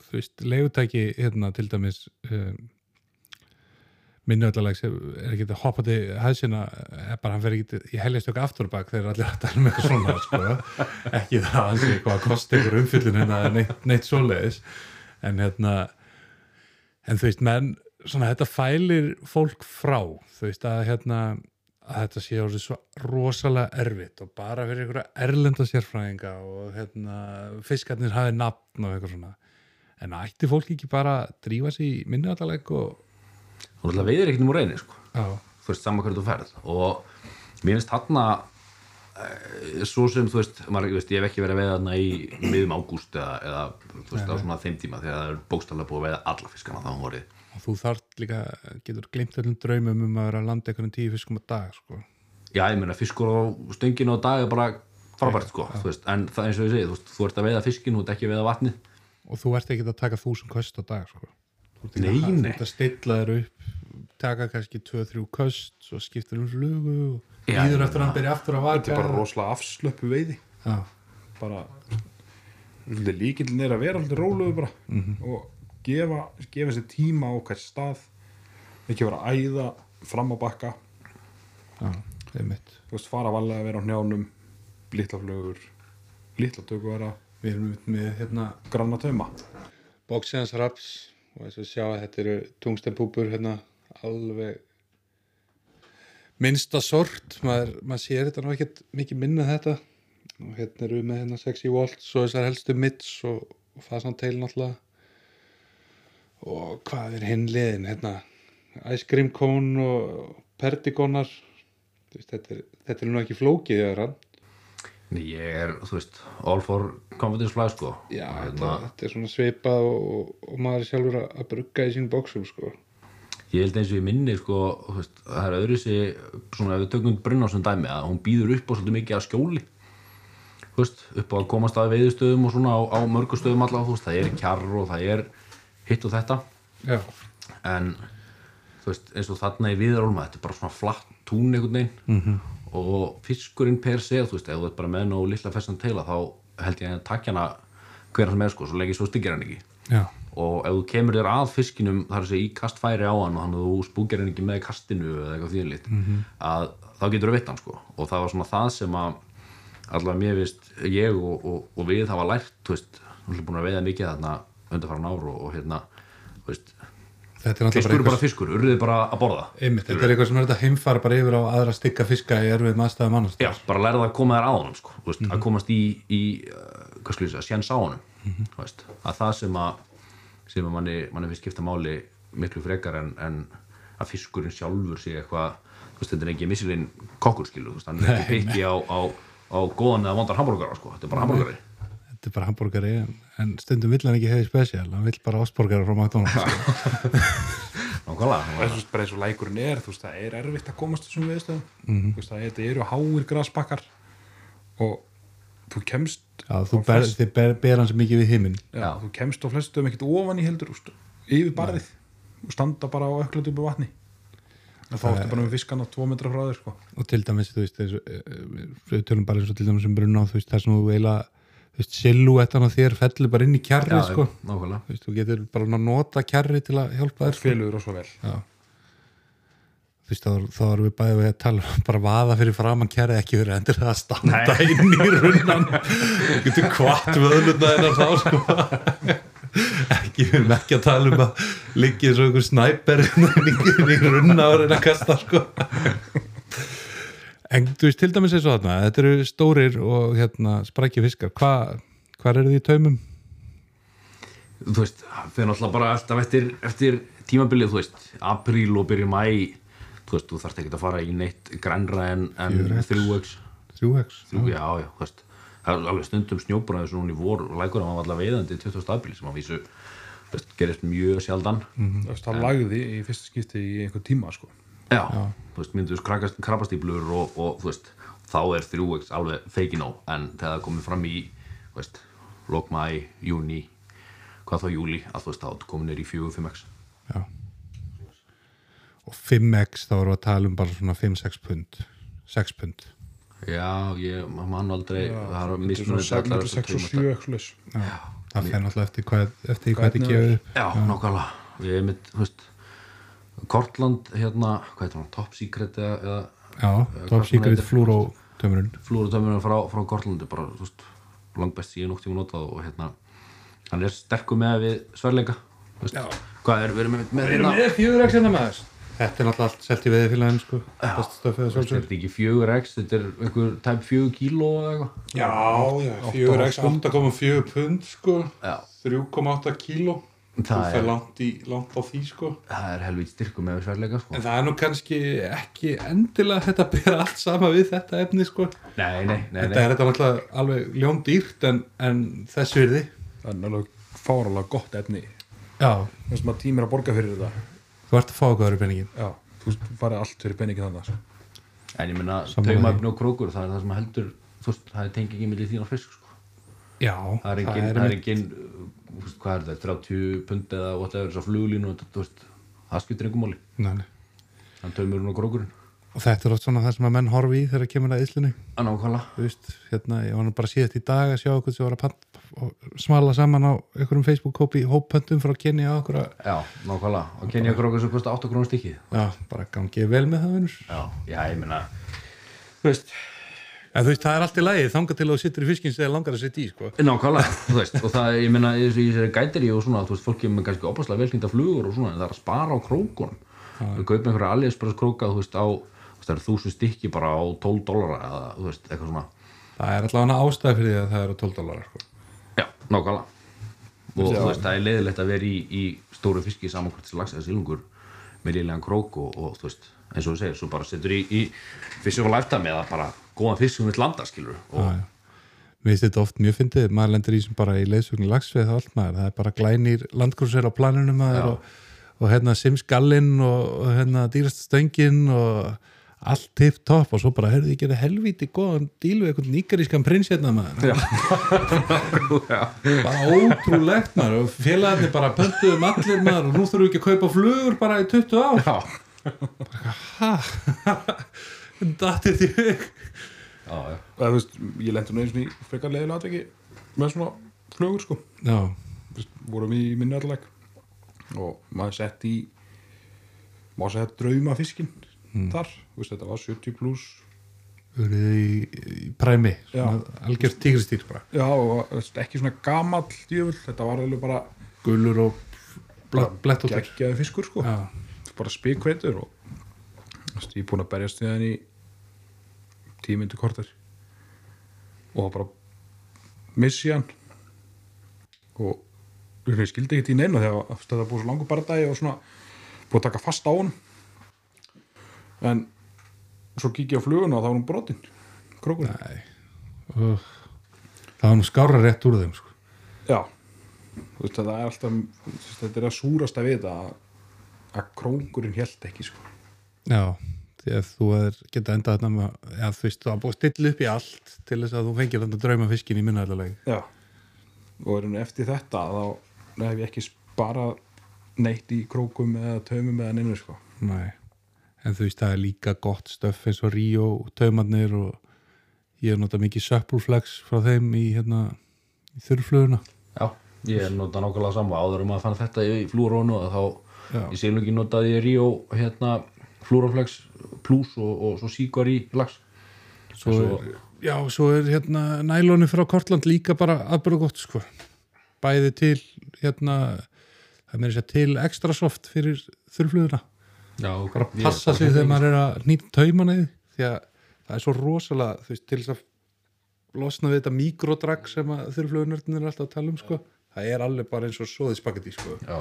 þú veist, leigutæki hérna til dæmis um, minnuöldalags er ekki að hoppa til hæðsina er bara hann fer ekki í heljastök aftur og bak þegar allir að tala með svona sko. ekki það að sé hvað að kosti ykkur umfyllin hérna neitt, neitt svoleiðis en hérna en þú veist, menn svona þetta fælir fólk frá þú veist að hérna að þetta sé orðið svo rosalega erfitt og bara fyrir einhverja erlenda sérfræðinga og hérna fiskarnir hafi nafn og eitthvað svona. En ætti fólk ekki bara að drífa sig í minnuðaleg og þú náttúrulega veiðir ekkert um úr reyni sko. þú veist, saman hverju þú ferð. Og mér finnst þarna e, svo sem, þú veist, maður, veist, ég hef ekki verið að veiða þarna í miðum ágúst eða, eða veist, á svona þeim tíma þegar það er bókstallega búið að veiða alla fiskana þá um vorið. Og þú þarft líka getur glimt öllum draumum um að vera að landa einhvern tíu fiskum á dag sko. já, ég meina, fiskur á stönginu á dag er bara frábært, sko, þú veist, en það eins og ég segi, þú þú ert að veiða fiskin, þú ert ekki að veiða vatnið. Og þú ert ekki að taka þúsund köst á dag sko. Nei, að- þú nei. ert að stilla þér upp taka kannski 2-3 köst svo skiptir um flugu og ég eftir að hann byrja aftur að þetta vaka er bara rosalega afslöpu veiði. Já, bara líkillin er að vera alltaf róluðu bara og gefa, gefa sér tíma á hvert stað ekki vera að æða fram á bakka. Einmitt. Þú veist, fara valega að vera á hnjánum litla flugur litla tökuvara, við erum með, með hérna granna tauma. Bóksiðans raps og þess að sjá að þetta eru tungstenpúpur hérna alveg minnsta sort. Maður, maður sér þetta nú ekkert mikið minna þetta. Og hérna eru við með hérna 60 volts og þessar helstu mitts og, og fasanteil náttúrulega og hvað er hinn liðin hérna ice cream cone og veist, þetta, er, þetta er nú ekki flókið þegar hann Nei, ég er, þú veist, all for confidence fly, sko. Já, þetta, þetta er svona svipað og, og, maður er sjálfur að, að brugga í sín bóksum sko. ég held eins og ég minni, sko, veist, það er öðru sig, svona, ef við tökum brunna sem dæmi, að hún býður upp á svolítið mikið að skjóli. Veist, upp á að komast að veiðustöðum og svona á, á mörgustöðum allavega, þú veist, það er kjarr og það er hitt og þetta. Já, en veist, eins og þarna í viðrólma þetta er bara svona flatt tún einhvern veginn -hmm. og fiskurinn per se þú veist, ef þú ert bara með nú lilla festan teila þá held ég að takja hana hverja sem er sko, svo lengi svo styggir hann ekki já, og ef þú kemur þér að fiskinum þar að segja í kastfæri á hann og þannig að þú spúkir hann ekki með kastinu eða eitthvað þýðanlít -hmm. að þá getur þú veitt hann sko og það var svona það sem að allavega mér vist ég og, og, og við hafa lært þú veist, þú erum búin að veiða mikið þarna undarfæran ár og, og hérna þú veist, fiskur er bara fiskur, urðið bara að borða? Einmitt, þetta er eitthvað sem er þetta heimfara bara yfir á aðra stykka fiska í erfið maðurstæðum annars Já, bara lærða að koma þær á honum sko, veist, að komast í, í uh, hvað skulle ég segja, sjens á honum þú veist, að það sem að sem að manni, manni finnst skipta máli miklu frekar en, en að fiskurinn sjálfur sé eitthvað þetta er ekki missilinn kokkur skilu þú veist, hann er ekki pikki á, á, á góðan eða vondan hambúrgara sko, þetta er bara hambúrgari þetta er bara hambúrgari en, en stundum vill hann ekki hefði spesial hann vill bara ástborgara frá McDonalds. Nákvæmlega, það er svo bara eins og lækurinn er þú veist, það er erfitt að komast þessum viðstöðum. Mm veist, það þetta eru háir grasbakkar og þú kemst já, þú á ber, flest- þið ber, ber hann sem mikið við himinn. Já, þú kemst á flestum ekkert ofan í heldur úst, yfir barðið og standa bara á öllum upp vatni. Og þá ertu bara með fiskan á tvo metra frá þér sko. og til dæmis, þú veist, eh, eh, við tölum bara eins og til dæmis um brunna þú veist, það sem þú eiginlega, þú silúettan á þér fellur bara inn í kjarri, Já, sko. veist, þú getur bara að nota kjarri til að hjálpa þér, félur og svo vel. Já. Þú veist, þá, erum við bæðið að tala um bara vaða fyrir framann kærið ekki verið endur að standa inn í runnan. Þú getur kvart vöðlutna hennar þá sko. Ekki, við erum ekki að tala um að liggja eins og einhver snæper í- inn í runna og reyna að kasta sko en þú veist, til dæmis eins og þarna þetta eru stórir og hérna sprækja fiskar Hva, hvað eru því í taumum? þú veist, þeir náttúrulega bara alltaf eftir, eftir tímabilið, þú veist apríl og byrja mæ þú veist, þú þarft ekki að fara í neitt grænra en, en 4X. 3x 3x Þrjú, já, já, þú veist það er alveg stundum snjóbúraði svona hún í vor og lækur hann var alltaf veiðandi 20. apríl sem að vísu þú veist, gerist mjög sjaldan Þú veist, það lagði í fyrsta skipti í einhver tíma sko. já, þú veist, mynduðust krabastíblur og, og þú veist, þá er 3x alveg feikin á, en þegar það komið fram í þú veist, lókmæ, júni hvað þá júli, að þú veist, þá komin er í 4-5x Já. Og 5x þá erum við að tala um bara svona 5-6 pund. 6 pund. Já, ég mann aldrei það er Þetta er mismunandi svona allar 6 þessar og tveimur 7 ekklus Já. Það fer náttúrulega eftir hvað, eftir því hvað þetta upp. Já, nákvæmlega. Ég er mitt, þú veist Kortland, hérna, hvað heitir hann, Top Secret eða, eða Já, hvað Top Secret flúrótömurinn flúrutömmunum frá, frá Kortlandi bara, þú veist, langbest ég nokk tíma notað og hérna, hann er sterkur með við veist, hvað er, við erum með, með hérna með 4x hérna maður Þetta er náttúrulega allt selt í veðifélagin sko. Best þetta er ekki 4x, þetta er einhver tæp 4 kíló eða eitthvað. Já, já, 4x 8,4 pund sko. Já, 3,8 kíló Þú það fer er, langt, í, langt á því sko það er helvít styrkur með við sverleika sko. En það er nú kannski ekki endilega þetta bera allt sama við þetta efni sko Nei, nei, nei, Þetta nei. er þetta náttúrulega alveg ljón dýrt en, en þess virði Það er náttúrulega fáralega gott efni Já, sem að tímir að borga fyrir þetta þú ert að fá okkur í penningin Já, þú farið allt fyrir peningin þannig sko. En ég meina, Sammála taumafni og krókur, það er það sem heldur þú veist, það er tengi ekki milli þín og fisk sko. Já, það er engin, það er engin þú veist, hvað er þetta, 30 pund eða whatever, að fluglínu það skiptir einhver máli. Nei, þannig taumurinn og krókurinn. Og þetta er oft svona það sem að menn horfi í þegar kemur að íslunni að nákvæmlega. Þú veist, hérna, ég var nú bara síðast í dag að sjá okkur sem var að smala saman á einhverjum Facebook-hópi hóppöndum frá Kenny á okkur að, já, nákvæmlega, og kenja krókur sem kosti 8 krónur stikkið. Já, bara gangið vel með það vinnur. já, já, ég meina Þú veist, en þú veist, það er allt í lagi þanga til að þú sittur í fiskins þegar langar að sitja í, sko. nákvæmlega, þú veist, og það, ég meina í þessu- í þessari gætiri og svona, þú veist, fólki með kannski opaslega velkynda flugur og svona, en það er að spara á krókunum. Við kaupum einhverja aliexpress króka, þú veist, á þú veist, það eru þúsund stykki bara á 12 dólara eða, þú veist, eitthvað svona. Það er allavega ástæð fyrir því að það eru 12 dólarar, sko. Já, nákvæmlega. Og þú veist, það er leiðilegt að vera í, í stóru fiski samankvæmt lags eða silungur með liðlegan krók og, og þú veist eins og þú segir, svo bara setur í, í fisk og lifetime eða bara góðan fisk sem vil landa skilur og Já, já. Mér finnst þetta oft mjög fyndið, maður lendur í sem bara í leiðsögn lagsveið og allt maður, það er bara glænir landgrúsir á planinu maður Já. og, og hérna simskallinn og, og hérna dýrasta stöngin og allt tipp topp og svo bara, heyrðu, ég geta helvíti góðan díl við einhvern nýgarískan prins hérna maður. já, bara ótrúlegt maður og félagarnir bara pöntuðum allir maður og nú þurfum við ekki að kaupa flugur bara í 20 ár. já, Dattir því hug. já, já. Það, veist, Ég lendi nú eins og í frekar leiðilega atveki með svona flugur sko. Veist, vorum í minni allag og maður sett í maður sett drauma fiskin þar, veist, þetta var 70 pluss verið í, í præmi, algjörð tígristýr bara. já, og ekki svona gamall djöfull, þetta var alveg bara Gullur og blett og geggjaði fiskur sko Já, bara spikveitur og ég er búin að berjast við hann í tímyndu kortar og bara missi hann. Og ég skildi ekkert í neina þegar var búið svo langur baradagi og svona búið að taka fast á hann en svo kíkja á fluguna og þá var hún brotin krókur uh, Það var nú skára rétt úr þeim sko. já. Veist, þetta er alltaf þetta er að við þetta að, að krókurinn held ekki sko. Já, því að þú er geta endað þarna með að ja, þú veist, þú hafa búið að stilla upp í allt til þess að þú fengir þetta drauma fiskin í minnaðarlega Já. Og er eftir þetta þá hef ég ekki sparað neitt í krókum eða taumum eða neinu sko. Nei, en þú veist, það er líka gott stöff eins og Ríó og taumarnir og ég er notað mikið söppulflex frá þeim í hérna í þurrfluguna já, ég er notað nákvæmlega saman áður um að fann þetta í flúrónu og þá Já. í silungi notaði ég Ríó hérna flúróflex plus og, og svo síkvar í lags svo, Svo- er, Já, svo er hérna nælónu frá Kortland líka bara aðbörðu gott sko. Bæði til hérna það meira sér til extra soft fyrir þurrfluguna já, bara passa sig þegar maður er að nýta taumana því að það er svo rosalega þú veist, til þess að losna við þetta mikrodrag sem að þurrflugunördin er alltaf að tala um sko. Það er alveg bara eins og svoðið spagetti sko. já,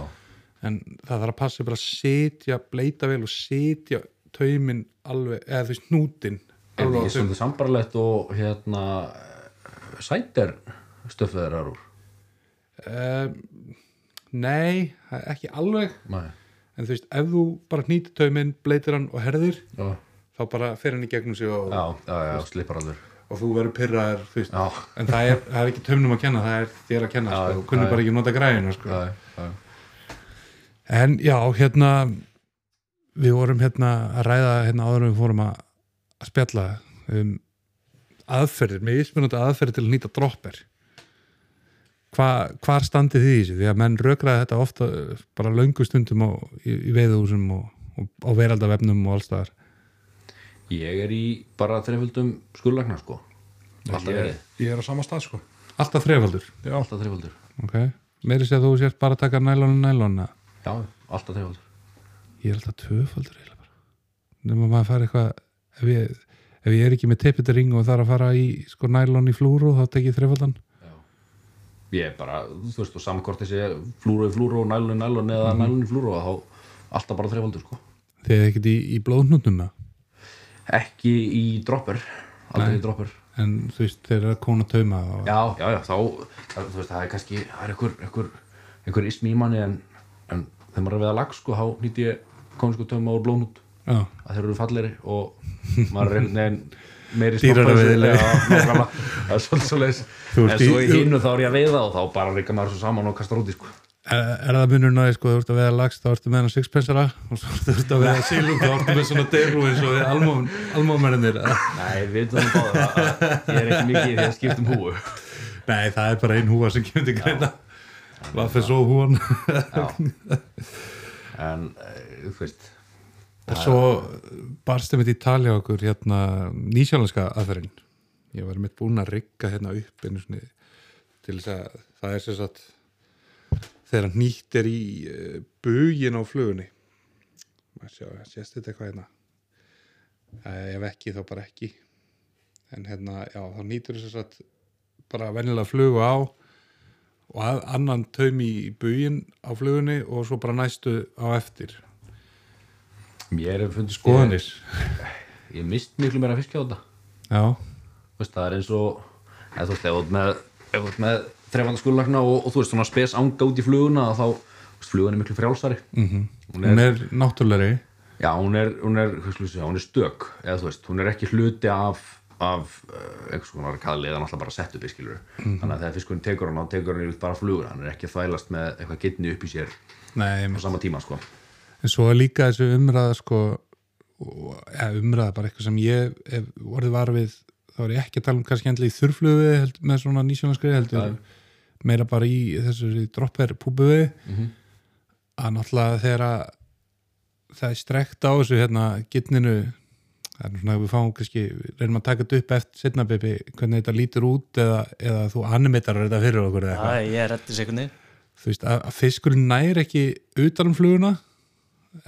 en það þarf að passa bara að setja bleita vel og setja taumin alveg, eða þú veist er alveg á ekki taum. svolítið sambarlegt og hérna sætir stöfið þeirra úr um, nei, ekki alveg. Nei. en þú veist, ef þú bara hnýtir taumin bleitir hann og herðir já, þá bara fer hann í gegnum sig og, alveg. Og þú verður já, en það er, það er ekki taumnum að kenna það er þér að kenna, Já, sko, þú kunnur já, bara ekki nota græðina sko. já, já, En já, hérna við vorum hérna að ræða hérna áður en við fórum að, að spjalla um aðferðir, með ísmunandi aðferðir til að nýta dropper. Hva, hvar standið þið í þessu? Því að menn rökraði þetta ofta uh, bara löngu stundum á, í, í veiðuhúsum og, og á veraldavefnum og alls staðar. Ég er í bara þreiföldum skurlagna sko. Alltaf ég, verið, ég er á sama stað sko. Alltaf þrefaldur, já, alltaf þreiföldur ok. Meiri sé að þú sért bara að taka nælon og nælon já, alltaf þreiföldur Ég er alltaf tvöfaldur eiginlega bara. Nefnum að maður fara eitthvað ef ég, ef ég er ekki með teipitaring og þarf að fara í sko nælon í flúru þá tek ég þrefaldan. Ég er bara, þú veist, og samkort þessi flúru í flúru og nælun í nælun eða Mhm. nælun í flúru og þá alltaf bara þreiföldur sko. Þið er ekkert í, í blóðnútum það ekki í dropper aldrei í dropper en þú veist þeir eru að kóna tauma og... já, já, já, þá það, þú veist, það er kannski, það er einhver einhver, einhver ismi í manni en, en þegar maður er við að lag sko, þá nýtti ég úr blónút Já, að þeir eru fallegri og maður er einhvern veginn meiri nákvæmlega. það er svolítið svo leis Þú en í- svo í hinnu þá er ég að veiða og þá bara reyka maður svo saman og kastar úti sko. er, er það munur náði sko, þú ert að veða lagst þá ertu með hann sixpensara og þú ert að veða sílum þá ertu með svona deglu eins og almómennir nei, við veitum það ég er ekki mikið í því að skipta um húu Nei, það er bara ein húa sem kemur til greina Hvað fyrir svo húan en, e, þú veist Svo barst þeim þetta í tali á okkur hérna nýsjálenska aðferðin. Ég var mitt búinn að rigga hérna upp einu svona til þess að það er sem sagt þegar nýtt er í uh, bugin á flugunni. Sjá, sést þetta eitthvað hérna? Uh, ef ekki þá bara ekki. En hérna, já, þá nýtur þess að bara venjulega flugu á og að, annan taum í bugin á flugunni og svo bara næstu á eftir. Mér er fundið skoðanir? Ég, ég mist miklu meira fisk á þetta. Já, Þú veist, það er eins og eða, þú veist, ef þú ert með, ef þú ert með þrefanda skurlagna og, og þú veist, svona spes anga út í fluguna þá, veist, flugan er miklu frjálsari. Mm hún hún er, er náttúrulegri. Já, hún er, hún er, hún er stök. Eða þú veist, hún er ekki hluti af af uh, einhvers konar kaðli eða náttúrulega bara sett upp í skilur þannig að þegar fiskurinn tekur hann þá tekur hann yfir bara flugur. Hann er ekki að þvælast með eitthvað getni upp í sér Nei, á sama tíma sko. En svo er líka þessu umræða sko, ja, umræða bara eitthvað sem ég hef orðið var við þá er ég ekki að tala um kannski endlega í þurflugu með svona nýsjónarskriði heldur meira bara í þessu dropper púbuvi Mhm. að náttúrulega þegar að það er strekt á þessu hérna gittninu það er svona að við fáum kannski reynum að taka þetta upp eftir setna bebi hvernig þetta lítur út eða, eða þú animetar þetta fyrir okkur eða eitthvað. Já, ég er rétti sekundi þú veist, að, að fiskurinn nær ekki utan um fluguna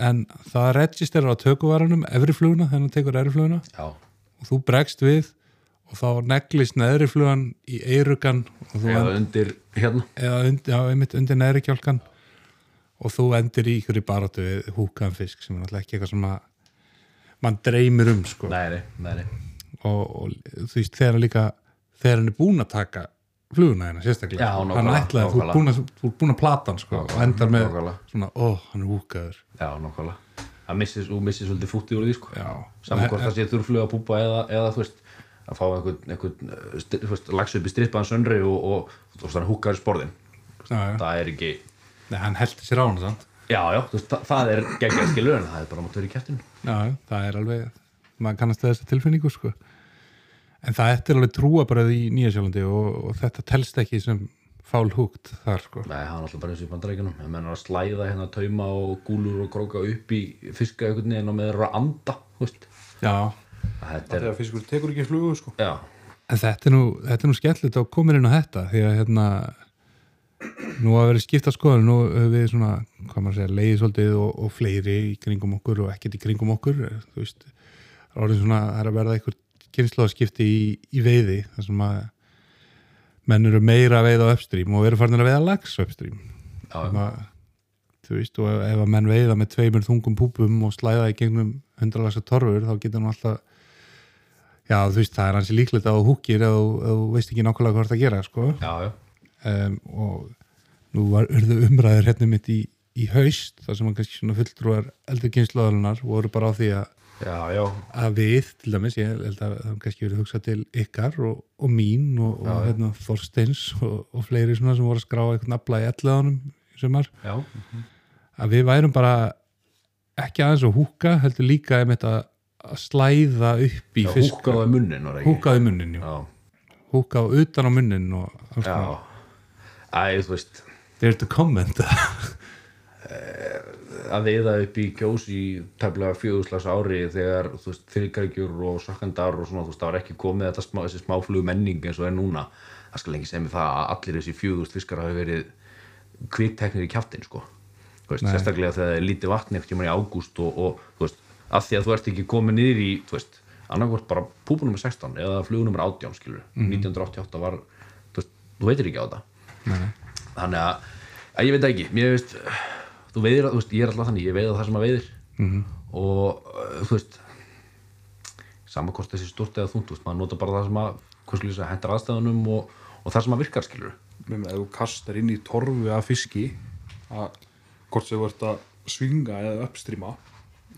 en það registerar á tökuvaranum efri fluguna, þegar hann tekur efri fluguna. Já, og þú bregst við og þá neglist neðri flugan í eirugan eða end, undir hérna. Eða undir, já, einmitt undir neðri kjálkan og þú endir í ykkur í baráttu við húkaðan fisk sem er náttúrulega ekki eitthvað sem að mann dreymir um sko. nei, nei, nei, og, og þú veist, þegar hann líka þegar hann er búinn að taka fluguna hérna sérstaklega, Já, hann nákvæmlega, ætlaði, þú nákvæmlega. búinn að, að plata hann sko, og endar með Nákvæmlega. svona, ó, hann er húkaður já, nákvæmlega það missir, svolítið fútti úr því sko saman hvort það sé þurflug að púpa eða, eða þú veist að fá einhvern, einhvern uh, sti- þú veist, lags upp í strippaðan söndri og, og, og, í sporðin það er ekki, Nei, hann heldur sér á hann sant? Já, já, þú veist, það, það er geggjað skilur en það er bara mátt vera í kæftinu já, það er alveg maður kannast við þessa tilfinningu sko. en það er alveg trúabröð í Nýjasjálandi og, og þetta telst ekki sem fál húkt þar sko. nei, það er alltaf bara eins og í bandarækjunum það menn að slæða hérna tauma og gúlur og króka upp í fiska einhvern veginn og með þeirra að anda veist, já, að þetta er þegar fiskur tekur ekki flugu sko. Já, en þetta er nú, þetta er nú skemmtilegt að koma inn á þetta því að hérna nú að vera skipta skoðan nú höfum við svona, hvað maður segja, leiði svolítið og, og fleiri í kringum okkur og ekkert í kringum okkur. Þú veist, orðið svona það er að verða einhver kynnslóðskipti í, í veiði þar sem að menn eru meira að veiða á upstream og eru farin að veiða lags Þannig að, þú veist, og ef, ef að menn veiða með tveimur þungum púpum og slæða í gegnum hundralagsa torfur þá getur hann alltaf já, þú veist, það er hansi líklegt að þú húkir ef þú veist ekki nákvæmlega hvað það að gera sko. já, já, um, og nú var urðu umræður hérna mitt í, í haust þar sem hann kannski svona fulltrúar eldri kynnslóðalunar voru bara á því að, að við, til dæmis, ég held að það kannski verið hugsað til ykkar og, og mín og, og hérna, Þorsteins og, og fleiri svona sem voru að skrá eitthvað nafla í elleðanum í sumar. Já, að við værum bara ekki aðeins að húka, heldur líka einmitt að, að slæða upp í fisk húkaðu munnin húkaði munnin, já, húka utan á munnin og alls konar. Æ, þú veist. Dare to comment að veiða upp í kjós í tefnilega fjögurslags ári þegar þú veist, þyrkækjur og sakkandar og svona, þú veist, það var ekki komið þetta smá, þessi smáflug menning eins og er núna. Það skal lengi segja mig það að allir þessi fjögurst fiskar hafi verið kvikteknir í kjaftin, sko. Veist, sérstaklega þegar það er lítið vatni eftir í ágúst og, og, þú veist, að því að þú ert ekki komið niður í, þú veist, annarkvort bara púpunum 16 eða flugunum 18, skilur 1988 var, þú veist, þú veitir ekki á þetta Nei. þannig að, að ég veit það ekki mér veist, þú veiðir að, þú veist, ég er alltaf þannig ég veiða það sem að veiðir -hmm. og uh, þú veist sama hvort þessi stort eða þungt þú veist, maður nota bara það sem að, segja, hendur aðstæðunum og, og það sem að virkar skilur ef þú kastar inn í torfu af fiski að hvort þú ert að svinga eða uppstrýma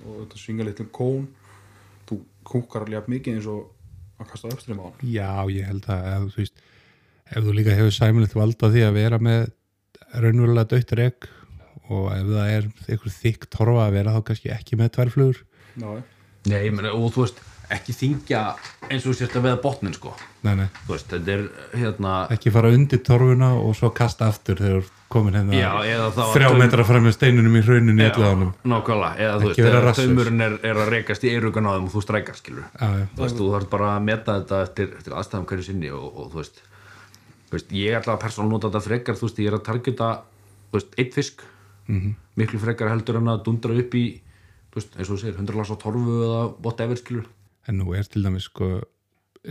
og þetta svinga litlum kón þú kúkar alveg mikið eins og að kasta uppstrýma á hann Já, ég held að ef, þú veist, ef þú líka hefur sæmilegt vald á því að vera með raunverulega dött reg og ef það er eitthvað þykk torfa að vera þá kannski ekki með tværflugur. Nei, ég meni, og þú veist, ekki þingja eins og þú sért að veiða botnin sko. Nei, nei, þú veist, þetta er hérna ekki fara undir torfuna og svo kasta aftur þegar þú komin hérna Já, eða þá að þrjá taum- metra fram með steinunum í hrauninu nákvæmlega, eða þú Ekki veist, eða rassur. taumurinn er, er að rekast í eirugan á þeim og þú strækar skilur Já, já, þú veist, þú þarf bara að meta þetta eftir, eftir aðstæðum hverju sinni og, og þú veist, þú veist ég ætla að persónu nota þetta frekar, þú veist, ég er að targeta eitt fisk. -hmm. miklu frekar heldur en að dundra upp í veist, eins og þú segir, 100 lags á torfu eða whatever skilur. En nú er til dæmis sko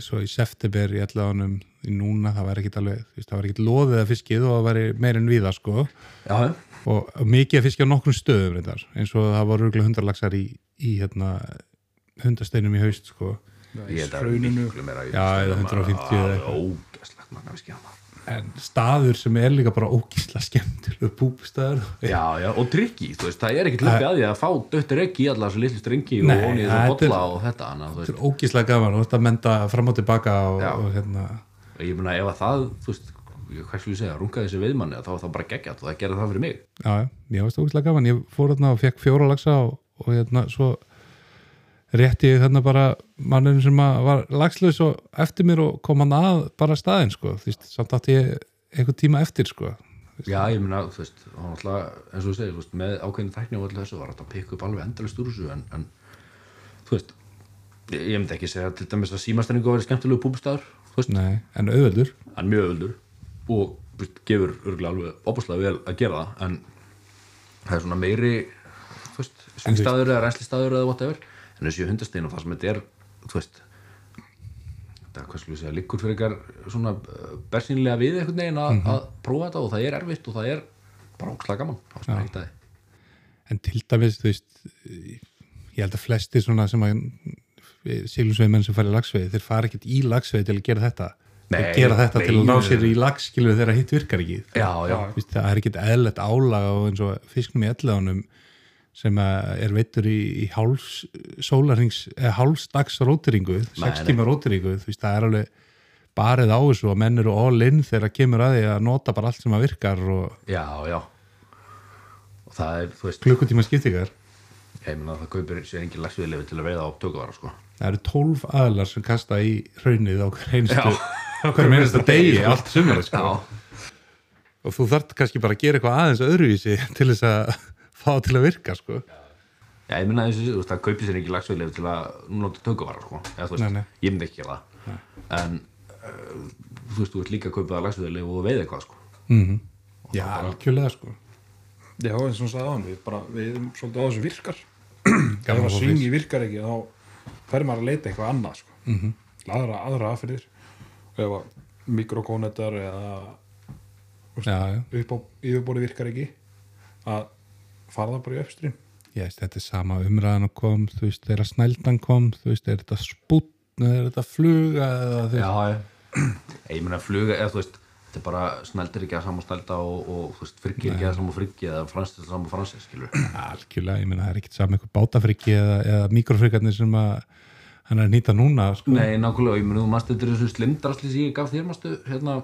svo í september í elleðanum í núna það var ekkit alveg, þú veist, það var ekkit loðið að fiskið og það væri meir en viða sko. Já, og og mikið að fiskja á nokkrum stöðum reyndar, eins og það var örgulega hundarlagsar í, í hérna hundasteinum í haust sko. Ég held að hrauninu. miklu meira Já, eða 150 eða eitthvað. En staður sem er líka bara ógísla skemmtilega púpstaður. Já, já, og trikki, þú veist, það er ekkert lupi að því að fá döttir ekki í alla þessu litlu strengi og þetta þessu bolla og þetta, þetta er ógísla gaman og þetta menda fram og tilbaka og, og hérna. Og ég meina ef að það, þú veist hvað skulle ég segja, rungaði þessi veiðmanni þá var það bara geggjart og það gerði það fyrir mig. Já, já, ég veist ógísla gaman. Ég fór hérna og fekk fjóra lagsa og, og hérna svo rétti ég hérna bara mannum sem var lagslaus og eftir mér og kom hann að bara staðinn sko, veist, samt átti ég einhvern tíma eftir sko. Já, ég meina, þú veist, og náttúrulega eins og þú segir, veist, með ákveðin tækni og öllu þessu var þetta að pikka upp alveg endalist úr þessu en, en þú veist ég, ég myndi ekki segja til dæmis að símastæningu var skemmtilegu púbustæður, þú veist, Nei, en auðveldur. Hann mjög öldur og veist, gefur örgulega alveg opaslega vel að gera það en það er svona meiri þú veist, svingstaður eða rænslistæður eða whatever, en þessi hundastein og það sem þetta er, þú veist þetta, hvað skulle ég segja, liggur fyrir ykkar svona uh, bersýnilega við einhvern veginn að, að prófa þetta og það er erfitt og það er bara ókslega gaman, það er að en til dæmis, þú veist ég held að flesti svona sem að siglusveimenn sem fara í lagsveið þeir fara ekkert í lagsveið til að gera þetta. Nei, þeir gera þetta til að ná nei, sér í lagskilu þegar hitt virkar ekki. Já, já, það er ekkert eðlert álag og eins og fisknum í elleðanum sem er veittur í, í háls hálsdags rótiringu, sex nei. tíma rótiringu þú veist, það er alveg barið á þessu og menn eru all in þegar kemur að því að nota bara allt sem að virkar og já, já. Og það er, veist, klukkutíma skiptingar. Ég meina það kaupir sér engin lagsviðlefi til að veiða á tökuvara, sko. Það eru tólf aðlar sem kasta í hraunið á hver einstu hver einasta degi allt sumar sko. Já, og þú þarft kannski bara að gera eitthvað aðeins öðruvísi til þess að það til að virka sko. Já, ég minna þessu, þú veist, það kaupir sér ekki lagsveðlega til að nota tökuvara, sko. Eða, veist, Nei, nei. ég myndi ekki gera það. En, uh, þú veist, þú ert líka að kaupa það lagsveðlega og veið eitthvað, sko. mm já, algjörlega sko. Já, eins og á hann, við, bara, við erum svolítið á þessu virkar ef að svingi virkar ekki þá fer maður að leita eitthvað annað sko. Mhm. aðra, aðra aðferðir og ef að mikrokónetar eða upp á yfirborði virkar ekki að fara það bara í uppstrým Yes, þetta er sama umræðan og kom þú veist, þegar snældan kom þú veist, er þetta spútn eða er þetta fluga eða þú veist, Já, ég meina fluga eða þú veist, þetta er bara snældir ekki að saman snælda og, og þú veist, friggi ekki að saman friggi eða fransist að saman fransist, skilur. Algjörlega, ég meina það er ekkert saman eitthvað bátafriki eða, eða mikrofrikarnir sem að hann er að nýta núna sko. Nei, nákvæmlega, ég meina þú þetta er þessu slimdrasli sem ég gaf þér mástu, hérna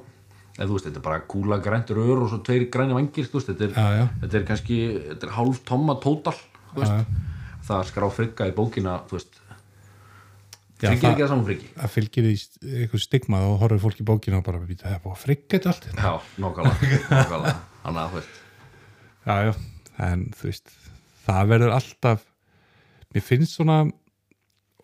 eða þú veist, þetta er bara kúla grænt rör og svo tveir græni vangir, þú veist, þetta er, Já, já. Þetta er kannski, þetta er hálf tomma tótal, þú veist, Já, það skrá frigga í bókina, þú veist. Já, það- ekki að saman friggi? það fylgir því eitthvað stigma og horfir fólk í bókinu og bara það er búið að frigga þetta allt Já, nákvæmlega, nákvæmlega. Þannig að, þú veist, já, já, en þú veist það verður alltaf mér finnst svona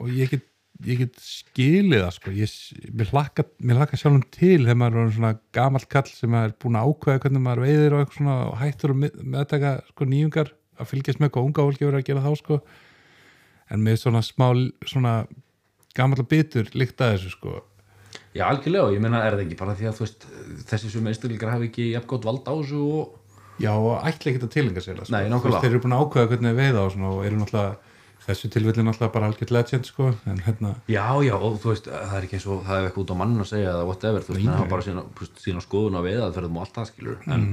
og ég get, ég get skilið það sko, ég, mér hlakka mér hlakka sjálfum til þegar maður er svona gamall kall sem er búin að ákveða hvernig maður veiðir og eitthvað svona og hættur að með- meðtaka sko nýjungar að fylgjast með hvað unga fólki verður að gera þá sko. En með svona smá svona gamall bitur líkt að þessu sko. Já, algjörlega, og ég meina, er það ekki bara því að, veist, þessi sem einstaklingar hafi ekki jafn gott vald á þessu og Já, og ætla ekki að tilenga sér það, sko. Nei, Þeir eru búin að ákveða hvernig þessu tilfelli náttúrulega bara algjört legend sko. en hérna, Já, já, og þú veist, það er ekki eins og það er eitthvað út á mann að segja eða whatever, þú veist, það er bara sína, sína skoðun á veiðaðferðum og allt það skilur en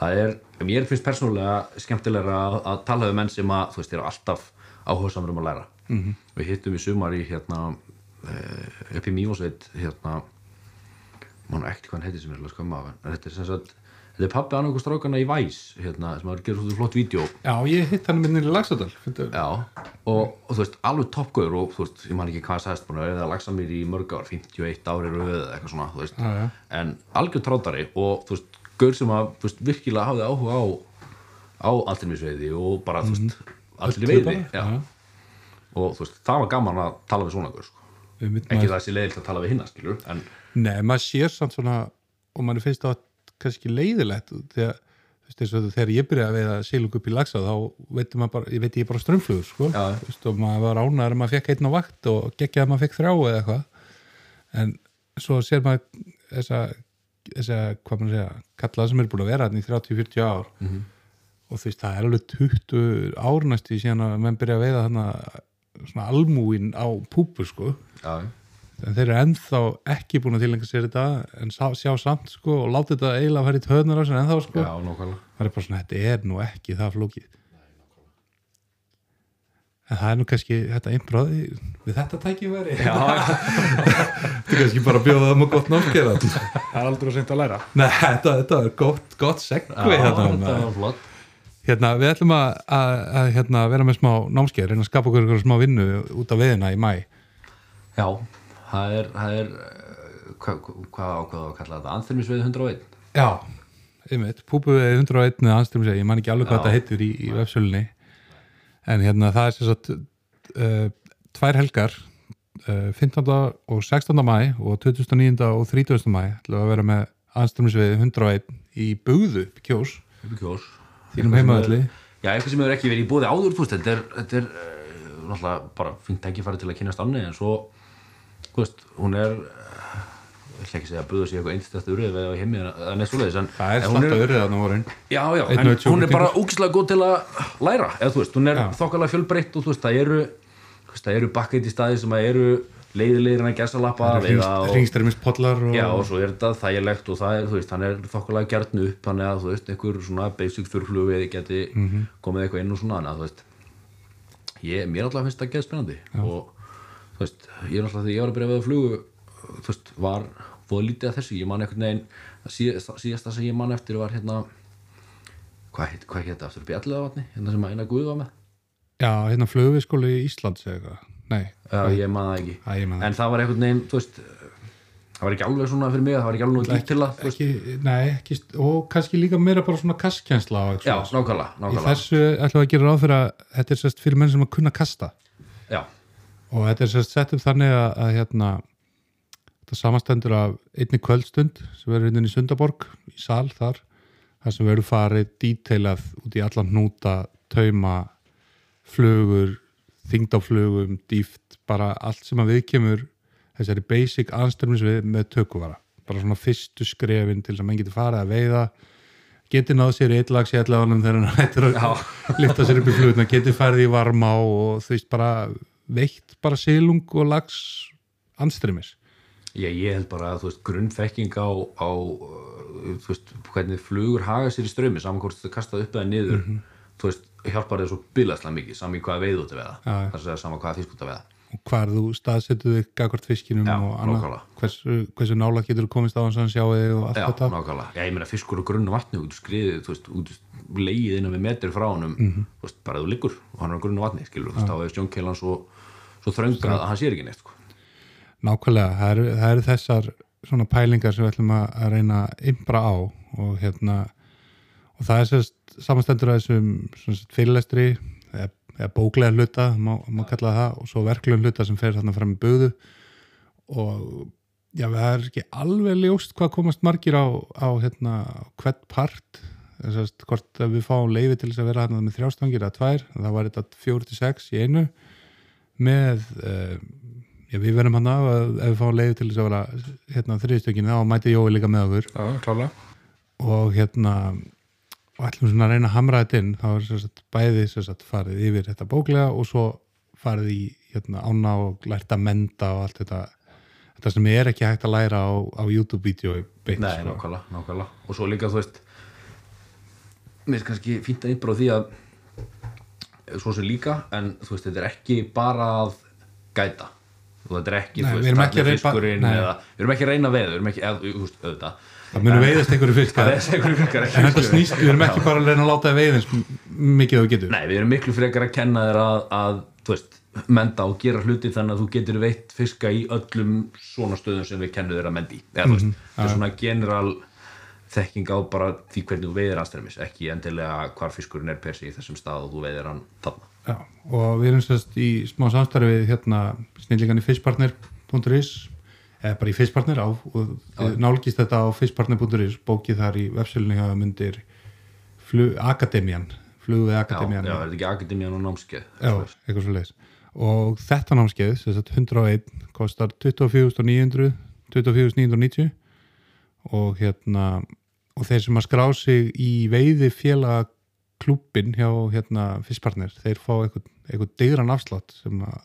það er, mér finnst persónulega skemmtilegra að, að tala við menn sem að, þú veist, eru alltaf áhugasamur um að læra -hmm. við hittum í sumar í hérna eh, upp í Mývósveit hérna mann ekkert hvað hann heiti sem er alveg skömma af en þetta er sem sagt, þetta er pappi annarkur strákana í Væs hérna, sem har gerð svona flott vídeo. Já, ég hitt hann minnir í Lagsardal Já, og, og þú veist, alveg toppgöður og þú veist, ég man ekki hvað það sagðist búin að vera að lagsa mér í mörg ár, 51 ári röð eða eitthvað svona, þú veist, Já, já. en algjör trátari og þú veist, gaur sem að veist, virkilega hafði áhuga á á allirmisveiði og bara, þú veist allir Öllu veiði, og þú veist, það var gaman að tala við svona gaur, sko. Ekki maður, það sé leiðilt að tala við hinna, skilur en Nei, og maður finnst það kannski leiðilegt þegar, og þegar ég byrjaði að veiða sílung upp í Lagsa þá veitum maður bara, ég veit ég bara strömmflugur sko. Og maður var ánæður að maður fekk einn á vakt og geggjaði að maður fekk þrjá eða eitthvað. En svo sér maður þessa, þessa hvað maður segja, kallað sem er búin að vera í 30-40 ár. Mhm. og þú veist, það er alveg 20 ár næstu síðan að menn byrja að veiða þarna svona almúin á púpu sko. Já, en þeir eru ennþá ekki búin að tilengja sér þetta en sá, sjá samt sko og láta þetta eiginlega að fara í töðnar á sér ennþá sko. Já, nákvæmlega. Það er bara svona, þetta er nú ekki það flókið. En það er nú kannski þetta einbráði við þetta tækifæri. Já, þetta er kannski bara að bjóða það með gott námskera það er aldrei seint að læra. Nei, þetta, þetta er gott, gott segvi hérna, þetta var flott. Hérna, við ætlum að, að, að hérna, vera með smá námskeið reyna að skapa okkur eitthvað smá vinnu út af veðina í mæ Já, það er, það er eh, hvað hva, ákveða að kalla þetta Anþyrmisveið 101 Já, einmitt, púpuveið 101 eða segi, ég man ekki alveg hvað þetta heitir í, í vefsölunni en hérna það er sem sagt uh, tvær helgar uh, 15. og 16. mæ og 29. og 30. mæ ætlum að vera með anstrumsveið 101 í í kjós kjós þínum heimaðalli Já, eitthvað sem hefur ekki verið í bóði áður, þetta er, þetta er uh, náttúrulega bara fint ekki farið til að kynast annir en svo, veist, hún er ég ætla ekki að segja að buða sig eitthvað einstætt urið eða heimi eða neitt svoleiðis það er hún slatt að urið þarna vorin Já, já, Einn en einn hún er bara ógislega góð til að læra, eða þú veist, hún er Já. þokkalega fjölbreytt og þú veist, það eru það eru bakkæti staði sem að eru leiðilegir en að gæsa lappa veiða og, Já, og svo er þetta þægilegt og það er, þú veist, hann er þokkalega gjarnu upp þannig að, þú veist, einhver svona basic þurrflug eða geti Mhm. komið eitthvað inn og svona, þú veist ég, er alltaf þegar ég var að byrja að veiða flugu, þú veist, var fóða lítið að þessu, ég man veginn síðast, síðasta sem ég man eftir var hérna hvað heit, hvað heit aftur, Bjalliðavatni, hérna sem að eina guð var með. Já, hérna flugum við skóli í Íslands eða eitthvað, nei, Já, ég man það ekki. Æ, ég man en það var einhvern veginn, þú veist það var ekki alveg svona fyrir mig, það var ekki alveg dýrt til það, ekki, nei, ekki og kannski líka meira bara svona kastkjensla og Já, eitthvað nákvæmlega, í nákvæmlega. þessu ætlum við að gera ráð fyrir að þetta er sérst fyrir menn sem að kunna kasta og þetta er sérst sett upp þannig að, að hérna þetta samastendur af einni kvöldstund sem verður hérna í Sundaborg í sal þar, þar sem verður farið díteilað út í allan hnúta tauma, flugur þyngd á flugum, dýft bara allt sem að viðkemur þessari basic anstæmisvið með tökuvara. Bara svona fyrstu skrefin til þess að menn getur farið að veiða getur náð sér í eitt lags í allavega þegar hann hættir að lifta sér upp í flutna getur farið í varma og þú veist bara veitt bara silung og lags anstrymis Já, ég held bara að þú veist, grunnþekking á, á uh, þú veist, hvernig flugur haga sér í strömi, saman hvort það kastað upp eða niður, þú veist, hjálpar þér svo bilaslega mikið, saman í hvaða veið út að veða, Já, já. þar að saman hvaða fisk út að veða. og hvar þú staðsetur þig gagvart fiskinum Já, og annað hversu, hversu nála getur þú komist á hans að sjá þig og allt Já, þetta nákvæmlega. Já, ég meina fiskur og grunna vatni, út skriðið, þú veist, út leið innan við metri frá honum, þú veist, bara þú liggur og hann er á grunna vatni, skilur, veist, þá er stjónkeilan svo, svo þrönga að hann sér ekki neitt, sko. Nákvæmlega, það eru, það eru þessar svona pælingar sem við ætlum að, reyna impra á og hérna og það er sérst samanstendur að þessum fyrirlestri eða, eða bóklega hluta, má, má kalla það og svo verklegum hluta sem fer þarna fram í böðu og já, það er ekki alveg ljóst hvað komast margir á, á hérna hvert part þessast hvort að við fáum leifi til þess að vera hérna með þrjástangir eða tvær, það var þetta fjóri til sex í einu með uh, já, við verðum hann af að ef við fáum leiði til þess að vera hérna þriðstökinu þá mæti Jói líka með okkur Já, klálega og hérna og ætlum svona að reyna að hamra þetta inn þá er sérst bæði sérst farið yfir þetta bóklega og svo farið í hérna ána og lært að menda og allt þetta þetta sem er ekki hægt að læra á, á YouTube-vídeói Nei, sko. nákvæmlega, nákvæmlega. Og svo líka, þú veist, mér er kannski fínt að innbráð því að svo sem líka, en þú veist, þetta er ekki bara að gæta. Þú þetta er ekki, Nei, þú veist, allir fiskurinn eða, við erum ekki að reyna veð, við erum ekki, þú veist, auðvitað. það munum veiðast einhverju fiskar. Það er einhverju fiskar en þetta snýst, við erum ekki bara að reyna að láta það veiðins mikið og getur. Nei, við erum miklu frekar að kenna þér að, að þú veist, menda og gera hluti þannig að þú getur veitt fiska í öllum svona stöðum sem við kennum þér að mendi eða þú veist, það er svona general þekking á bara því hvernig þú veiðir anstæmis, ekki endilega hvar fiskurinn er persi í þessum stað og þú veiðir hann þarna. Já, og við erum sérst í smá samstarfi við hérna snillingan í fishpartner.is eða bara í fishpartner á og nálgist þetta á fishpartner.is bókið þar í vefsölunni hafa myndir flug, Akademian flug við Já, já, Akademian er þetta ekki akademían og námskeið? Já, eitthvað svo leiðis og þetta námskeið, að 101 kostar 24.900 24.990 og hérna og þeir sem að skrá sig í veiði félaga klúbbin hjá hérna fyrstpartner, þeir fá eitthvað, eitthvað digran afslátt sem að